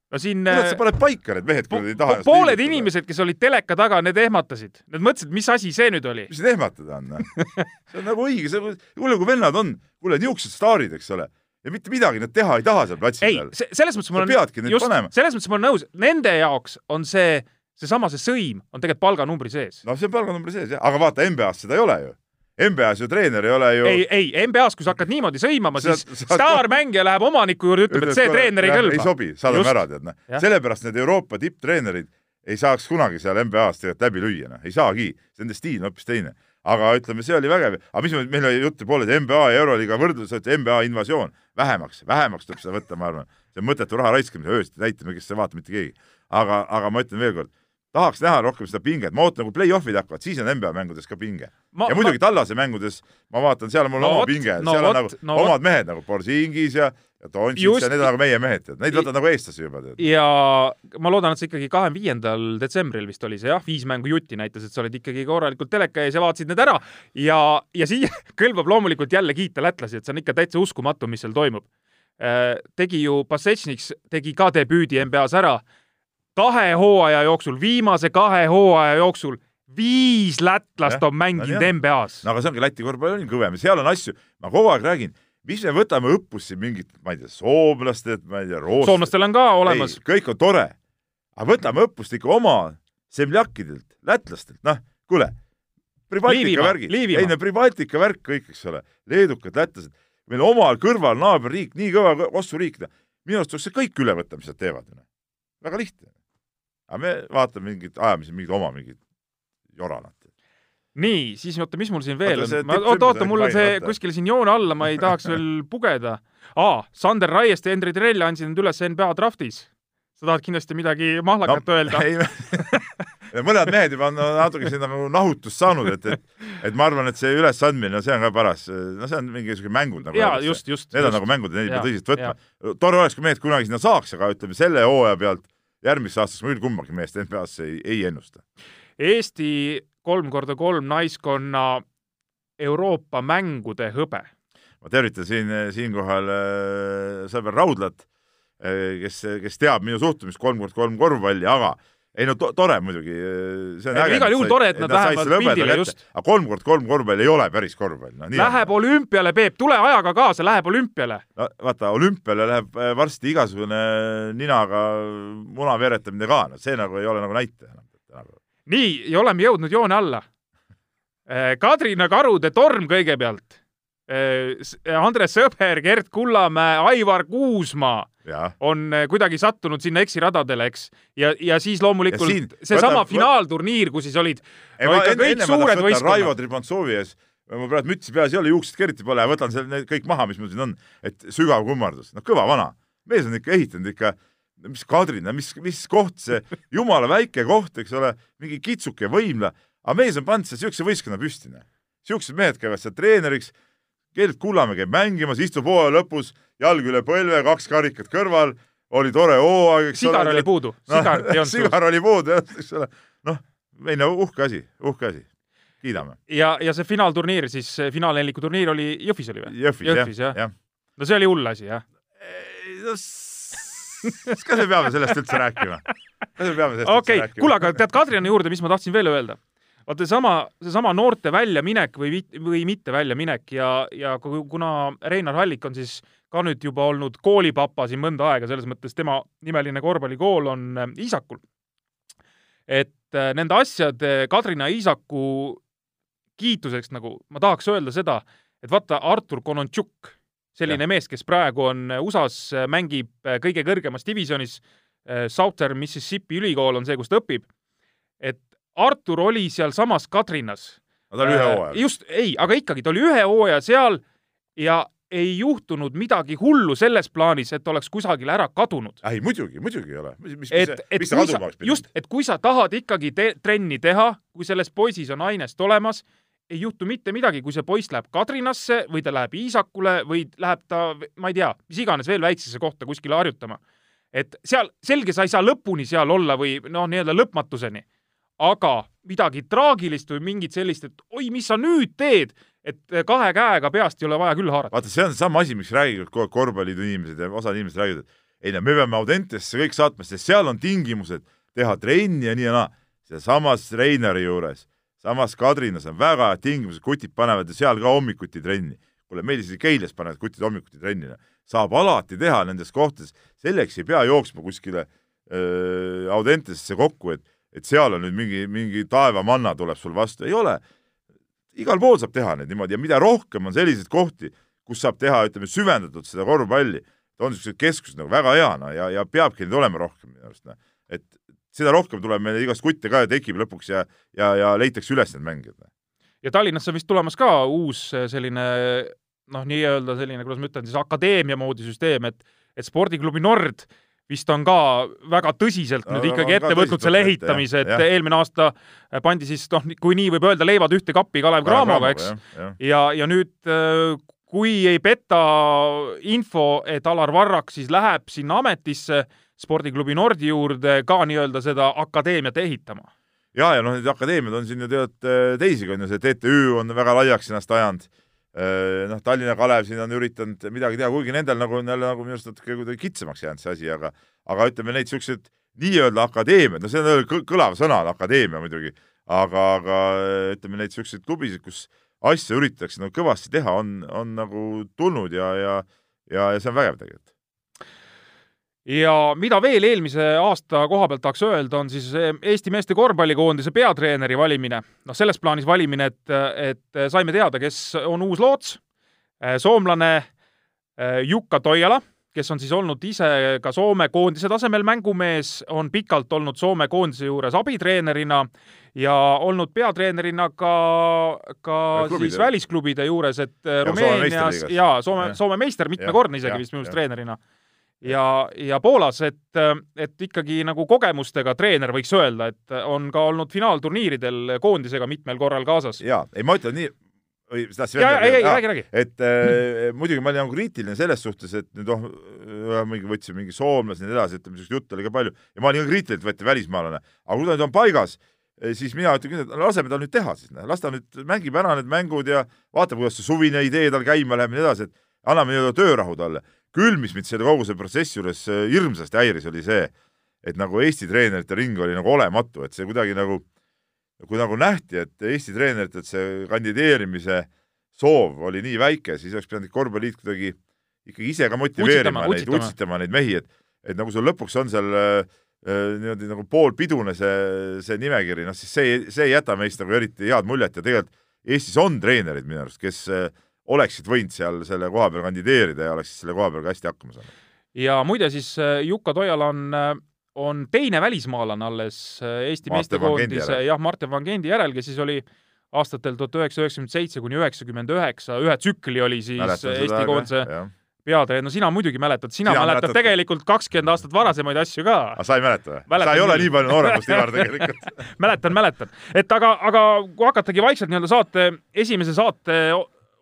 no siin kuidas sa paned paika need mehed, kui nad ei taha po pooled inimesed, kes olid teleka taga, need ehmatasid. Nad mõtlesid, mis asi see nüüd oli. mis need ehmatada on, noh? see on nagu õige, see, kuule, kui vennad on, kuule, niisugused staarid, eks ole, ja mitte midagi nad teha ei taha seal platsi peal. ei, selles mõttes ma olen, just, selles mõttes ma olen nõus, nende jaoks on see seesama, see sõim on tegelikult palganumbri sees. no see on palganumbri sees jah, aga vaata NBA-s seda ei ole ju. NBA-s ju treener ei ole ju. ei, ei NBA-s, kui sa hakkad niimoodi sõimama, siis sa... staarmängija läheb omaniku juurde, ütleb, et see treener ei kõlba. ei sobi, saadame ära, tead noh. sellepärast need Euroopa tipptreenerid ei saaks kunagi seal NBA-s tegelikult läbi lüüa, noh, ei saagi, nende stiil on hoopis teine. aga ütleme, see oli vägev, aga mis meil oli juttu poole, et NBA ja Euroliiga võrdlus, NBA invasioon, vähemaks, vähemaks tuleb seda võtta, ma arvan. see on mõttetu raha raiskamise öösiti täitma, kes ei vaata mitte keegi. aga, aga ma ütlen veelkord, tahaks näha rohkem seda pinget, ma ootan, kui play-off'id hakkavad, siis on NBA mängudes ka pinge. ja muidugi ma... Tallase mängudes ma vaatan, seal on mul no, oma pinge. no,, seal on võt, nagu no, omad mehed nagu Borzingis ja ja Doncic ja need on nagu meie mehed, tead, neid võtad nagu eestlasi juba, tead. ja ma loodan, et see ikkagi kahekümne viiendal detsembril vist oli see jah, viis mängu jutti näitas, et sa olid ikkagi korralikult teleka ees ja vaatasid need ära. Ja, ja siia kõlbab loomulikult jälle kiita lätlasi, et see on ikka täitsa uskumatu, mis seal toimub. Äh, tegi ju, Passechniks tegi ka debüüdi NBA-s ära kahe hooaja jooksul, viimase kahe hooaja jooksul viis lätlast ja, on mänginud no, NBA-s. no aga see ongi Läti korvpall on kõvem seal on asju, ma kogu aeg räägin mis me võtame õppust siin mingit, ma ei tea, soomlastelt, ma ei tea, rootslastelt. soomlastel on ka olemas. kõik on tore. aga võtame õppust ikka oma semljakkidelt, lätlastelt, noh, kuule. Privatika värgid, ei no Privatika värk kõik, eks ole, leedukad, lätlased, meil omal kõrval naaberriik, nii kõva ossuriik, minu arust tuleks see kõik üle võtta, mis nad teevad. väga lihtne. Aga me vaatame mingit, ajame siin mingit oma mingit joranat nii, siis oota, mis mul siin veel oota, on? oota, oota, mul on see kuskil siin joone alla, ma ei tahaks veel pugeda. aa, Sander Raieste ja Henri Trell andsid end üles NBA draftis. sa tahad kindlasti midagi mahlakat no, öelda? mõned mehed juba on natuke siin nagu nahutust saanud, et, et, et ma arvan, et see ülesandmine, no see on ka paras, no see on mingisugune mängud nagu. jaa, just, just. Need just. on nagu mängud, neid ei pea tõsiselt võtma. tore oleks, kui mehed kunagi sinna saaks, aga ütleme selle hooaja pealt järgmiseks aastaks ma küll kumbagi meest NBA-sse ei, ei ennusta. Eesti kolm korda kolm naiskonna Euroopa mängude hõbe. ma tervitan siin, siinkohal äh, sõber Raudlat, äh, kes, kes teab minu suhtumist kolm kord kolm korvpalli, aga ei no to tore muidugi, see on äge. igal juhul tore, et nad vähemalt pildile just. aga kolm kord kolm korvpall ei ole päris korvpall no,. Läheb on. olümpiale, Peep, tule ajaga kaasa, läheb olümpiale. no vaata, olümpiale läheb äh, varsti igasugune ninaga muna veeretamine ka, no see nagu ei ole nagu näitaja enam nii, ja oleme jõudnud joone alla. Äh, Kadrina karude torm kõigepealt. Äh, Andres Sõber, Gert Kullamäe, Aivar Kuusmaa. On äh, kuidagi sattunud sinna eksiradadele, eks. ja, ja siis loomulikult seesama finaalturniir, kus siis olid ei, no, ikka enne, kõik enne suured võistkonnad. Raivo Tribantsovi ees, ma praegu mütsi peas ei ole, juuksed ka eriti pole, võtan selle kõik maha, mis mul siin on, et sügav kummardus, noh, kõva vana. mees on ikka ehitanud ikka mis Kadrina, mis, mis koht see, jumala väike koht, eks ole, mingi kitsuke võimla, aga mees on pannud seal siukse võistkonna püsti, noh. siuksed mehed käivad seal treeneriks, Gerd Kullamäe käib mängimas, istub hooaja lõpus, jalg üle põlve, kaks karikat kõrval, oli tore hooaeg, eks sigar ole. oli puudu, sigar ei olnud sigar oli puudu, jah, eks ole. noh, ei no uhke asi, uhke asi kiidame. ja, ja see finaalturniir siis, finaalneliku turniir oli Jõhvis oli või? Jõhvis, Jõhvis, jah, jah.. no see oli hull asi, jah? no kas me peame sellest üldse rääkima? kas me peame sellest okay. üldse rääkima? kuule, aga tead Kadriani juurde, mis ma tahtsin veel öelda? Vaata seesama, seesama noorte väljaminek või, või mitte väljaminek ja, ja kuna Reinar Hallik on siis ka nüüd juba olnud koolipapa siin mõnda aega, selles mõttes tema nimeline korvpallikool on Iisakul. et äh, nende asjade Kadrina Iisaku kiituseks nagu ma tahaks öelda seda, et vaata Artur Konontšuk selline ja. mees, kes praegu on USA-s, äh, mängib kõige kõrgemas divisjonis, Southern Mississippi ülikool on see, kus ta õpib. et Artur oli sealsamas Kadrinas. no ta oli ühe hooaja. just, ei, aga ikkagi, ta oli ühe hooaja seal ja ei juhtunud midagi hullu selles plaanis, et oleks kusagile ära kadunud. ei, muidugi, muidugi ei ole. mis, mis kui sa, just, et kui sa tahad ikkagi te trenni teha, kui selles poisis on ainest olemas, ei juhtu mitte midagi, kui see poiss läheb Kadrinasse või ta läheb Iisakule või läheb ta, ma ei tea, mis iganes veel väiksesse kohta kuskile harjutama. et seal, selge, sa ei saa lõpuni seal olla või noh, nii-öelda lõpmatuseni, aga midagi traagilist või mingit sellist, et oi, mis sa nüüd teed, et kahe käega peast ei ole vaja küll haarata. vaata, see on seesama asi, miks räägivad kogu aeg korvpalliliidu inimesed ja osad inimesed räägivad, et ei no me peame Audentesse kõik saatma, sest seal on tingimused teha trenni ja nii ja naa. sealsamas Reinari juures samas Kadrinas on väga head tingimused, kutid panevad ju seal ka hommikuti trenni. kuule, meil isegi Keilas panevad kutid hommikuti trenni. saab alati teha nendes kohtades, selleks ei pea jooksma kuskile äh, Audentesesse kokku, et, et seal on nüüd mingi, mingi taevamanna tuleb sul vastu, ei ole. igal pool saab teha neid niimoodi ja mida rohkem on selliseid kohti, kus saab teha, ütleme, süvendatult seda korvpalli, on niisugused keskused nagu väga hea, no ja, ja peabki neid olema rohkem minu arust, noh. et seda rohkem tuleb meile igast kutte ka ja tekib lõpuks ja, ja, ja leitakse üles need mängijad. ja Tallinnasse on vist tulemas ka uus selline noh, nii-öelda selline, kuidas ma ütlen siis, akadeemia moodi süsteem, et et spordiklubi Nord vist on ka väga tõsiselt No, nüüd ikkagi ka ette võtnud selle ehitamise, et jah. eelmine aasta pandi siis noh, kui nii võib öelda, leivad ühte kappi Kalev Cramoga, eks ja, ja nüüd äh, kui ei peta info, et Alar Varrak siis läheb sinna ametisse spordiklubi Nordi juurde ka nii-öelda seda akadeemiat ehitama. ja, ja noh, neid akadeemiad on siin ju tegelikult teisigi on ju, see TTÜ on väga laiaks ennast ajanud. Noh, Tallinna Kalev siin on üritanud midagi teha, kuigi nendel nagu on jälle nagu minu arust natuke kuidagi kitsamaks jäänud see asi, aga aga ütleme, neid siukseid nii-öelda akadeemiad, no see on kõ- kõlav sõna, akadeemia muidugi, aga, aga ütleme, neid siukseid klubisid, kus asja üritatakse nagu kõvasti teha, on, on nagu tulnud ja, ja ja, ja see on vägev tegelikult. Ja mida veel eelmise aasta koha pealt tahaks öelda, on siis eh, Eesti meeste korvpallikoondise peatreeneri valimine. noh, selles plaanis valimine, et, et saime teada, kes on uus loots. soomlane eh, Jukka Toiala, kes on siis olnud ise ka Soome koondise tasemel mängumees, on pikalt olnud Soome koondise juures abitreenerina ja olnud peatreenerina ka, ka Klubide. siis välisklubide juures, et eh, Soome Rumeenias ja Soome. Soome meister mitmekordne isegi jah, vist minu arust treenerina ja, ja Poolas, et, et ikkagi nagu kogemustega treener võiks öelda, et on ka olnud finaalturniiridel koondisega mitmel korral kaasas. jaa, ei ma ütlen nii, või sa tahtsid ja, ei, ei, räägi, räägi. et äh, muidugi ma olin nagu kriitiline selles suhtes, et nüüd oh, mingi võtsime mingi soomlasi ja nii edasi, ütleme, niisugust juttu oli ka palju ja ma olin ka kriitiline, et võeti välismaalane, aga kui ta nüüd on paigas, siis mina ütlen küll, et laseme tal nüüd teha siis, las ta nüüd mängib ära need mängud ja vaatab, kuidas see suvine idee tal käima läheb ja nii edasi, et anname nii-öelda töörahu talle. Küll, mis mind selle kogu selle protsessi juures äh, hirmsasti häiris, oli see, et nagu Eesti treenerite ring oli nagu olematu, et see kuidagi nagu kui nagu nähti, et Eesti treeneritelt see kandideerimise soov oli nii väike, siis oleks pidanud korvpalliliit kuidagi ikkagi ise ka motiveerima Utsitama, neid, utsitama. neid mehi, et et nagu sul lõpuks on seal äh, äh, niimoodi nagu poolpidune see, see nimekiri, noh siis see, see ei jäta meist nagu eriti head muljet ja tegelikult Eestis on treenerid minu arust, kes äh, oleksid võinud seal selle koha peal kandideerida ja oleksid selle koha peal ka hästi hakkama saanud. ja muide siis äh, Jukka Toiala on, on teine välismaalane alles äh, Eesti Martin meeste Van Gendi koondise, järel. jah, Martin Van Gendi järel, kes siis oli aastatel tuhat üheksasada üheksakümmend seitse kuni üheksakümmend üheksa, ühe tsükli oli siis Eesti koondise peatreener, no sina muidugi mäletad, sina, sina mäletad mäletad- tegelikult kakskümmend aastat varasemaid asju ka. aga sa ei mäleta või? Mäletan sa ei ole nii palju noorem kui Ivar tegelikult. mäletan, mäletan. et aga, aga kui hakatagi vaikselt nii-öelda saate, esimese saate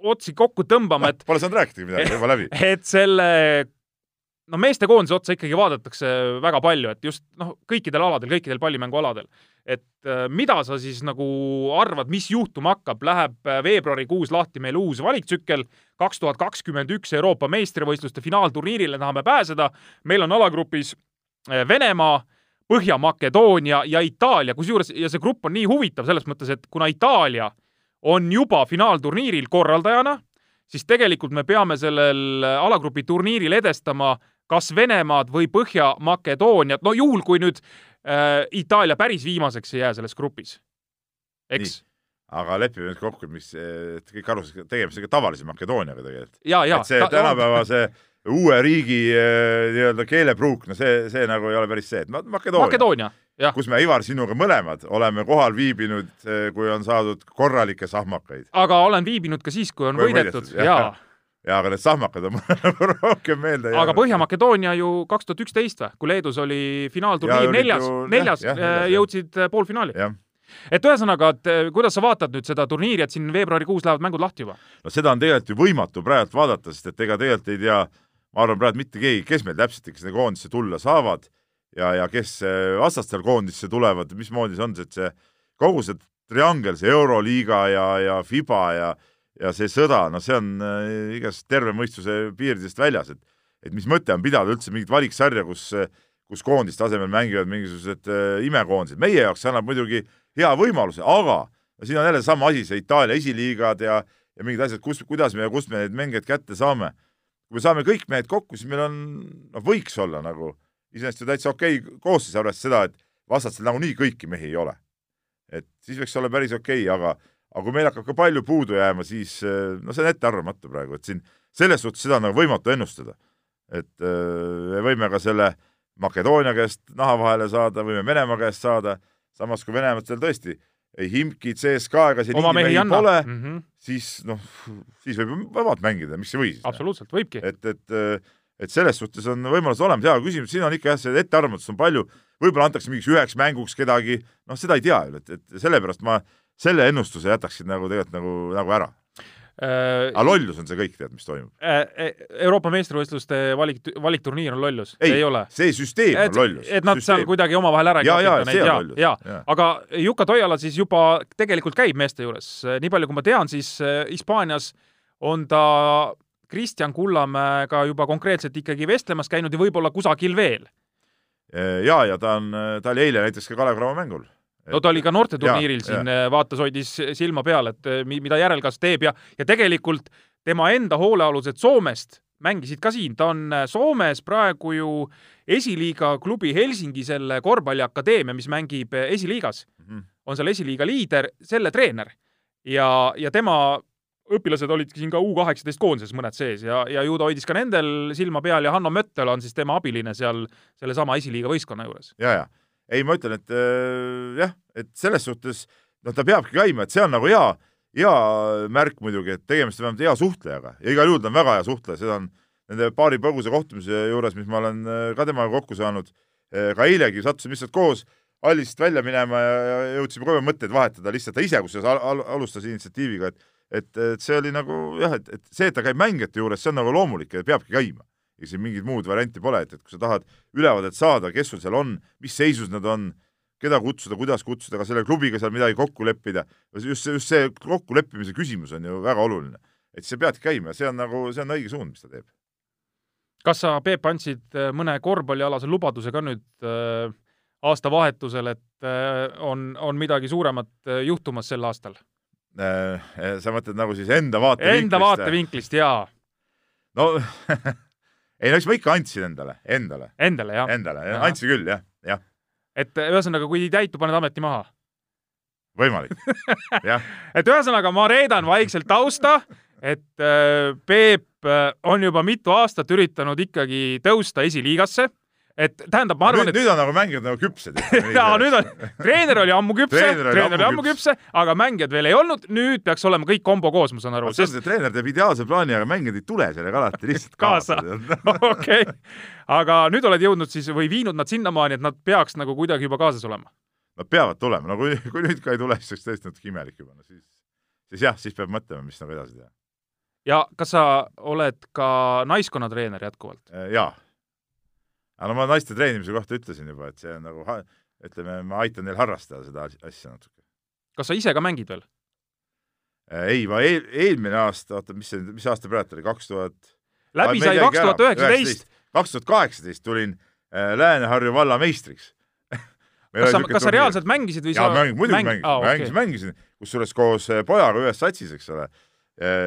otsi kokku tõmbama, et Pole saanud rääkidagi midagi, juba läbi. et selle no meestekoondise otsa ikkagi vaadatakse väga palju, et just noh, kõikidel aladel, kõikidel pallimängualadel. et äh, mida sa siis nagu arvad, mis juhtuma hakkab, läheb äh, veebruarikuus lahti meil uus valiktsükkel, kaks tuhat kakskümmend üks Euroopa meistrivõistluste finaalturniirile tahame pääseda. meil on alagrupis äh, Venemaa, Põhja-Makedoonia ja Itaalia, kusjuures ja see grupp on nii huvitav selles mõttes, et kuna Itaalia on juba finaalturniiril korraldajana, siis tegelikult me peame sellel alagrupi turniiril edestama kas Venemaad või Põhja-Makedooniat, no juhul, kui nüüd äh, Itaalia päris viimaseks ei jää selles grupis. eks? aga lepime nüüd kokku, mis, kõik aru saaks, tegemist on ikka tavalise Makedooniaga tegelikult. et see tänapäeva see uue riigi eh, nii-öelda keelepruuk, no see, see nagu ei ole päris see, et Ma- Makedoonia, Makedoonia. Kus me, Ivar, sinuga mõlemad oleme kohal viibinud, kui on saadud korralikke sahmakaid. aga olen viibinud ka siis, kui on Kui võidetud võidetud, ja jah., ja aga need sahmakad on nagu rohkem meelde aga Põhja-Makedoonia ju kaks tuhat üksteist või, kui Leedus oli finaalturniir neljas neljas jah. jõudsid äh, poolfinaali. et ühesõnaga, et kuidas sa vaatad nüüd seda turniiri, et siin veebruarikuus lähevad mängud lahti juba? no seda on tegelikult ju võimatu praegu vaadata, sest et ega tegelikult ei tea, ma arvan praegu mitte keegi, kes meil täpselt ikka sinna koondisse tulla saavad ja, ja kes eh, vastastel koondisse tulevad, mismoodi see on, et see kogu see triangel, see Euroliiga ja, ja Fiba ja ja see sõda, no see on äh, igast terve mõistuse piiridest väljas, et et mis mõte on pidada üldse mingit valiksarja, kus kus koondiste asemel mängivad mingisugused äh, imekoondised, meie jaoks see annab muidugi hea võimaluse, aga no siin on jälle sama asi, see Itaalia esiliigad ja ja mingid asjad, kus, kuidas me ja kust me neid mängijaid kätte saame. kui me saame kõik mehed kokku, siis meil on, noh, võiks olla nagu iseenesest ju täitsa okei okay koosseis, arvestades seda, et vastastel nagunii kõiki mehi ei ole. et siis võiks olla päris okei okay,, aga aga kui meil hakkab ka palju puudu jääma, siis eh, no see on ettearvamatu praegu, et siin selles suhtes seda on nagu võimatu ennustada. et eh, me võime ka selle Makedoonia käest naha vahele saada, võime Venemaa käest saada, samas kui Venemaalt seal tõesti ei Himki, CSKA ega siin oma mehi ei anna pole mm, -hmm. siis noh, siis võib ju vabalt mängida, miks ei või siis? absoluutselt, võibki. et, et, et selles suhtes on võimalus olemas, hea küsimus, siin on ikka jah, see ettearvamatust on palju, võib-olla antakse mingiks üheks mänguks kedagi, noh, seda ei tea ju, et, et sellepärast ma selle ennustuse jätaksin nagu tegelikult nagu, nagu ära Äh, aga lollus on see kõik, tead, mis toimub. Äh, Euroopa meistrivõistluste valik, valikturniir on lollus? ei, ole? see süsteem et, on lollus. et nad süsteem. seal kuidagi omavahel ära ei ja, ja, ja, ja, ja. aga Juka Toiala siis juba tegelikult käib meeste juures, nii palju kui ma tean, siis äh, Hispaanias on ta Kristjan Kullamäega juba konkreetselt ikkagi vestlemas käinud ja võib-olla kusagil veel. ja, ja ta on, ta oli eile näiteks ka Kalev Cramo mängul no ta oli ka noorteturniiril siin, äh, vaatas, hoidis silma peal, et äh, mida järelkasv teeb ja, ja tegelikult tema enda hoolealused Soomest mängisid ka siin, ta on äh, Soomes praegu ju esiliiga klubi Helsingi selle korvpalliakadeemia, mis mängib esiliigas mm, -hmm. on seal esiliiga liider, selle treener. ja, ja tema õpilased olid siin ka U kaheksateist koondises mõned sees ja, ja ju ta hoidis ka nendel silma peal ja Hanno Möttel on siis tema abiline seal sellesama esiliiga võistkonna juures. ja, ja ei, ma ütlen, et äh, jah, et selles suhtes noh, ta peabki käima, et see on nagu hea, hea märk muidugi, et tegemist on vähemalt hea suhtlejaga ja igal juhul ta on väga hea suhtleja, seda on nende paari põgusa kohtumise juures, mis ma olen äh, ka temaga kokku saanud, äh, ka eilegi sattusime lihtsalt koos hallist välja minema ja, jõudsime kohe mõtteid vahetada lihtsalt ta ise, kusjuures al al alustas initsiatiiviga, et et, et see oli nagu jah, et, et see, et ta käib mängijate juures, see on nagu loomulik ja peabki käima ja siin mingit muud varianti pole, et, et kui sa tahad ülevaadet saada, kes sul seal on, mis seisus nad on, keda kutsuda, kuidas kutsuda, ka selle klubiga seal midagi kokku leppida, just see, just see kokkuleppimise küsimus on ju väga oluline. et sa peadki käima ja see on nagu, see on õige suund, mis ta teeb. kas sa, Peep, andsid äh, mõne korvpallialase lubaduse ka nüüd äh, aastavahetusel, et äh, on, on midagi suuremat äh, juhtumas sel aastal? Sa mõtled nagu siis enda vaatevinklist? Enda vaatevinklist, jaa. no ei no eks ma ikka andsin endale, endale. Endale, jah? Endale, andsin küll, jah, jah. et ühesõnaga, kui ei täitu, paned ameti maha? võimalik, jah et ühesõnaga, ma reedan vaikselt tausta, et äh, Peep äh, on juba mitu aastat üritanud ikkagi tõusta esiliigasse et tähendab, ma arvan, et nüüd on nagu mängijad nagu küpsed jaa, nüüd on, treener oli ammu küpse, treener oli ammu küpse, aga mängijad veel ei olnud, nüüd peaks olema kõik kombo koos, ma saan aru. see on see, treener teeb ideaalse plaani, aga mängijad ei tule sellega alati lihtsalt kaasa. okei, aga nüüd oled jõudnud siis või viinud nad sinnamaani, et nad peaks nagu kuidagi juba kaasas olema? Nad peavad tulema, no kui, kui nüüd ka ei tule, siis oleks tõesti natuke imelik juba, no siis, siis jah, siis peab mõtlema, mis nagu edasi teha. ja kas sa oled ka naiskonnatreener jätkuvalt? jaa aga no ma naiste treenimise kohta ütlesin juba, et see on nagu, ütleme, ma aitan neil harrastada seda asja natuke. kas sa ise ka mängid veel? Äh, ei, ma eel, eelmine aasta, oota, mis see, mis aasta praegu oli, kaks tuhat läbi sai kaks tuhat üheksateist. kaks tuhat kaheksateist tulin äh, Lääne-Harju valla meistriks kas sa, kas sa reaalselt mängisid või sa mäng, muidugi mäng... mängisin ah,, okay. mängisin, mängisin, kusjuures koos äh, pojaga ühes satsis, eks ole.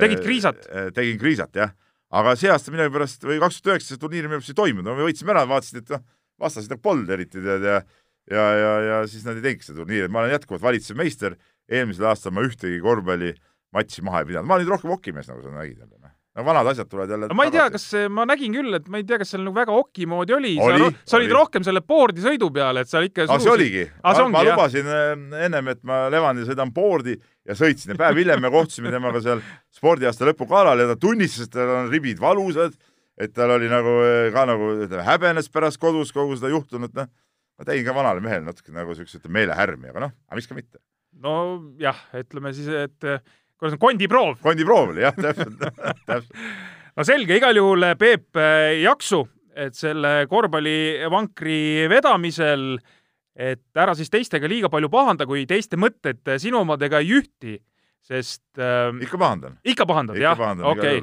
tegid kriisat? tegin kriisat, jah aga see aasta millegipärast või kaks tuhat üheksa see turniir minu arust ei toimunud, no me võitsime ära, vaatasid, et noh, vastasid nagu polnud eriti tead ja ja, ja, ja siis nad ei teinudki seda turniiri, ma olen jätkuvalt valitsev meister, eelmisel aastal ma ühtegi korvpallimatši maha ei pidanud, ma olin rohkem hokimees, nagu sa nägid jälle no vanad asjad tulevad jälle no ma ei tea, kas ma nägin küll, et ma ei tea, kas seal nagu väga oki moodi oli, oli, sa, sa olid rohkem selle board'i sõidu peal, et seal ikka aa, see oligi. ma, ma lubasin äh, ennem, et ma Levandile sõidan board'i ja sõitsin ja päev hiljem me kohtusime temaga seal spordiaasta lõpugalal ja ta tunnistas, et tal on ribid valusad, et tal oli nagu äh, ka nagu ütleme, häbenes pärast kodus kogu seda juhtunut, noh. ma tegin ka vanale mehele natuke nagu siukse meelehärmi, aga noh, aga miks ka mitte. nojah, ütleme siis, et kuidas on, kondiproov? kondiproov oli jah, täpselt täpselt. no selge, igal juhul Peep, jaksu, et selle korvpallivankri vedamisel, et ära siis teistega liiga palju pahanda, kui teiste mõtted sinu omadega ei ühti, sest äh, ikka pahandan. ikka pahandad, jah? okei.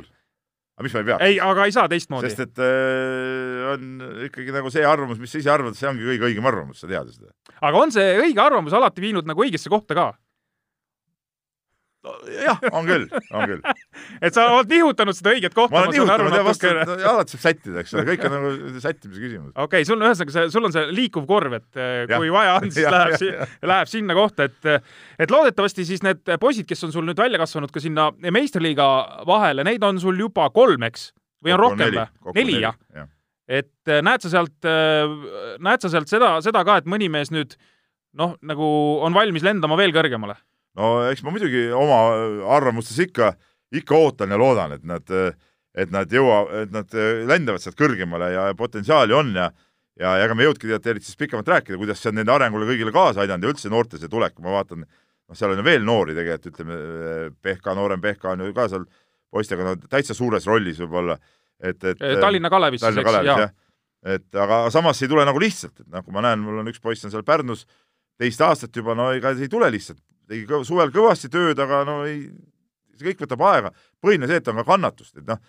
aga mis ma ei peaks? ei, aga ei saa teistmoodi. sest et äh, on ikkagi nagu see arvamus, mis sa ise arvad, see ongi kõige õigem arvamus, sa tead ju seda. aga on see õige arvamus alati viinud nagu õigesse kohta ka? Jah, on küll, on küll. et sa oled nihutanud seda õiget kohta. ma olen nihutanud ja vastu, alati saab sättida, eks ole, kõik on nagu sättimise küsimus. okei okay,, sul ühesõnaga see, sul on see liikuv korv, et ja. kui vaja on, siis ja, läheb, ja, ja. läheb sinna kohta, et et loodetavasti siis need poisid, kes on sul nüüd välja kasvanud ka sinna meistriliiga vahele, neid on sul juba kolm, eks? või on rohkem või? neli, jah ja.? et eh, näed sa sealt, näed sa sealt seda, seda ka, et mõni mees nüüd noh, nagu on valmis lendama veel kõrgemale. No eks ma muidugi oma arvamustes ikka, ikka ootan ja loodan, et nad, et nad jõua, et nad lendavad sealt kõrgemale ja potentsiaali on ja ja, ja ega me ei jõudnudki tead eriti siis pikemalt rääkida, kuidas see on nende arengule kõigile kaasa aidanud ja üldse noorte see tulek, ma vaatan, noh, seal on ju veel noori tegelikult, ütleme, Pehka, noorem Pehka on ju ka seal poistega no täitsa suures rollis võib-olla, et, et Tallinna Kalevis siis, Tallinna eks, Kalevis jaa jah. et aga samas ei tule nagu lihtsalt, et noh, kui ma näen, mul on üks poiss on seal Pärnus teist aastat juba, no ega see ei tule lihtsalt, tegi kõv- suvel kõvasti tööd, aga no ei, see kõik võtab aega. põhiline see, et on ka kannatust, et noh,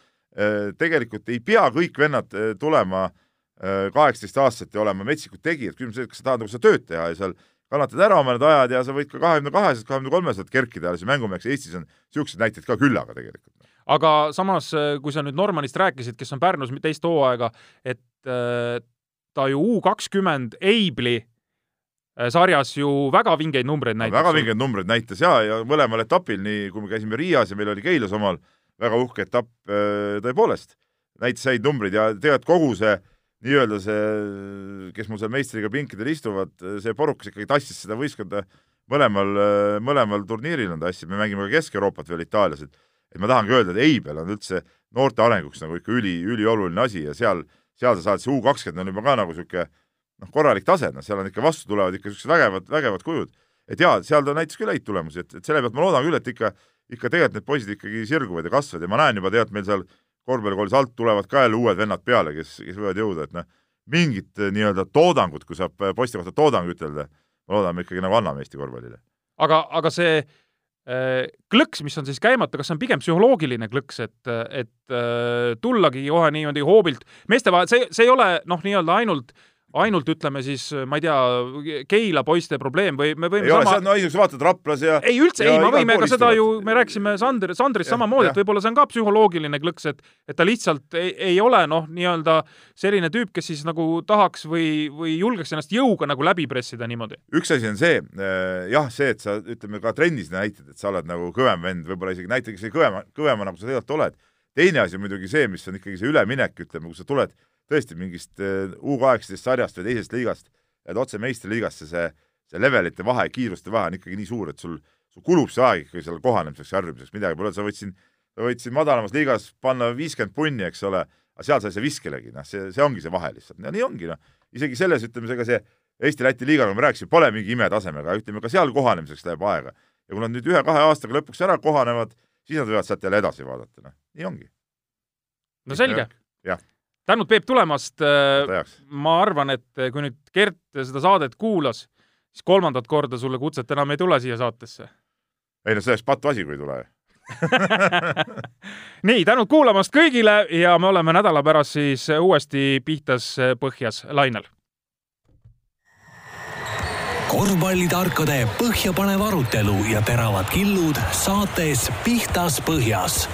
tegelikult ei pea kõik vennad eh, tulema kaheksateist aastaselt ja olema metsikud tegijad, küsimus on see, kas sa tahad nagu seda tööd teha ja seal kannatad ära oma need ajad ja sa võid ka kahekümne kaheselt, kahekümne kolmeselt kerkida alles mängumeheks, Eestis on niisuguseid näiteid ka küllaga tegelikult. aga samas, kui sa nüüd Normanist rääkisid, kes on Pärnus teist hooaega, et ta ju U kakskümmend Eibli sarjas ju väga vingeid numbreid näitas. väga vingeid numbreid näitas ja, ja mõlemal etapil, nii kui me käisime Riias ja meil oli Keilas omal väga uhke etapp äh, tõepoolest, näitas häid numbreid ja tegelikult kogu see nii-öelda see, kes mul seal meistriga pinkidel istuvad, see porukas ikkagi tassis seda võistkonda mõlemal, mõlemal turniiril on tassid, me mängime ka Kesk-Euroopat veel Itaalias, et et ma tahangi öelda, et Eibel on üldse noorte arenguks nagu ikka üli, ülioluline asi ja seal, seal sa saad, see U kakskümmend on juba ka nagu niisugune noh, korralik tase, noh, seal on ikka vastu tulevad ikka niisugused vägevad, vägevad kujud et jaa, seal ta näitas küll häid tulemusi, et, et selle pealt ma loodan küll, et ikka, ikka tegelikult need poisid ikkagi sirguvad ja kasvavad ja ma näen juba tegelikult meil seal korvpallikoolis alt tulevad ka jälle uued vennad peale, kes, kes võivad jõuda, et noh, mingit eh, nii-öelda toodangut, kui saab eh, poiste kohta toodang ütelda, ma loodan, me ikkagi nagu anname Eesti korvpallile. aga, aga see äh, klõks, mis on siis käimata, kas see on pigem psühholoogiline klõks, et, et äh, tullagi kohe niimoodi hoobilt meeste vahel, see, see ei ole noh, nii-öelda ainult ainult ütleme siis, ma ei tea, Keila poiste probleem või me võime ei ole, sama on, no ei, sa vaatad Raplas ja ei üldse, ei, me võime ka seda ju, me rääkisime Sander, Sandrist samamoodi, et võib-olla see on ka psühholoogiline klõks, et et ta lihtsalt ei, ei ole noh, nii-öelda selline tüüp, kes siis nagu tahaks või, või julgeks ennast jõuga nagu läbi pressida niimoodi. üks asi on see, jah, see, et sa ütleme ka trennis näitad, et sa oled nagu kõvem vend, võib-olla isegi näitad isegi kõvema, kõvema nagu sa tegelikult oled. teine asi on muidugi see, mis on ikkagi see üleminek, ütleme, kui sa tuled tõesti mingist eh, U kaheksateist sarjast või teisest liigast, lähed otse meistriliigasse, see, see levelite vahe, kiiruste vahe on ikkagi nii suur, et sul, sul kulub see aeg ikkagi selle kohanemiseks, harjumiseks, midagi pole, sa võid siin, sa võid siin madalamas liigas panna viiskümmend punni, eks ole, aga seal sa ei saa viskelegi, noh, see, see ongi see vahe lihtsalt, no nii ongi, noh. isegi selles, ütleme, ega see Eesti-Läti liiga, nagu me rääkisime, pole mingi imetasemega, ütleme ka seal kohanemiseks läheb aega. ja kui nad nüüd ühe-kahe aastaga lõpuks ära kohanevad, siis nad võivad sealt jälle edasi vaadata, noh, nii ongi. no selge. jah, tänud, Peep, tulemast. ajaks. ma arvan, et kui nüüd Gert seda saadet kuulas, siis kolmandat korda sulle kutset enam ei tule siia saatesse. ei no see oleks patuasi, kui ei tule. nii, tänud kuulamast kõigile ja me oleme nädala pärast siis uuesti pihtas põhjas lainel. korvpallitarkade põhjapanev arutelu ja teravad killud saates Pihtas põhjas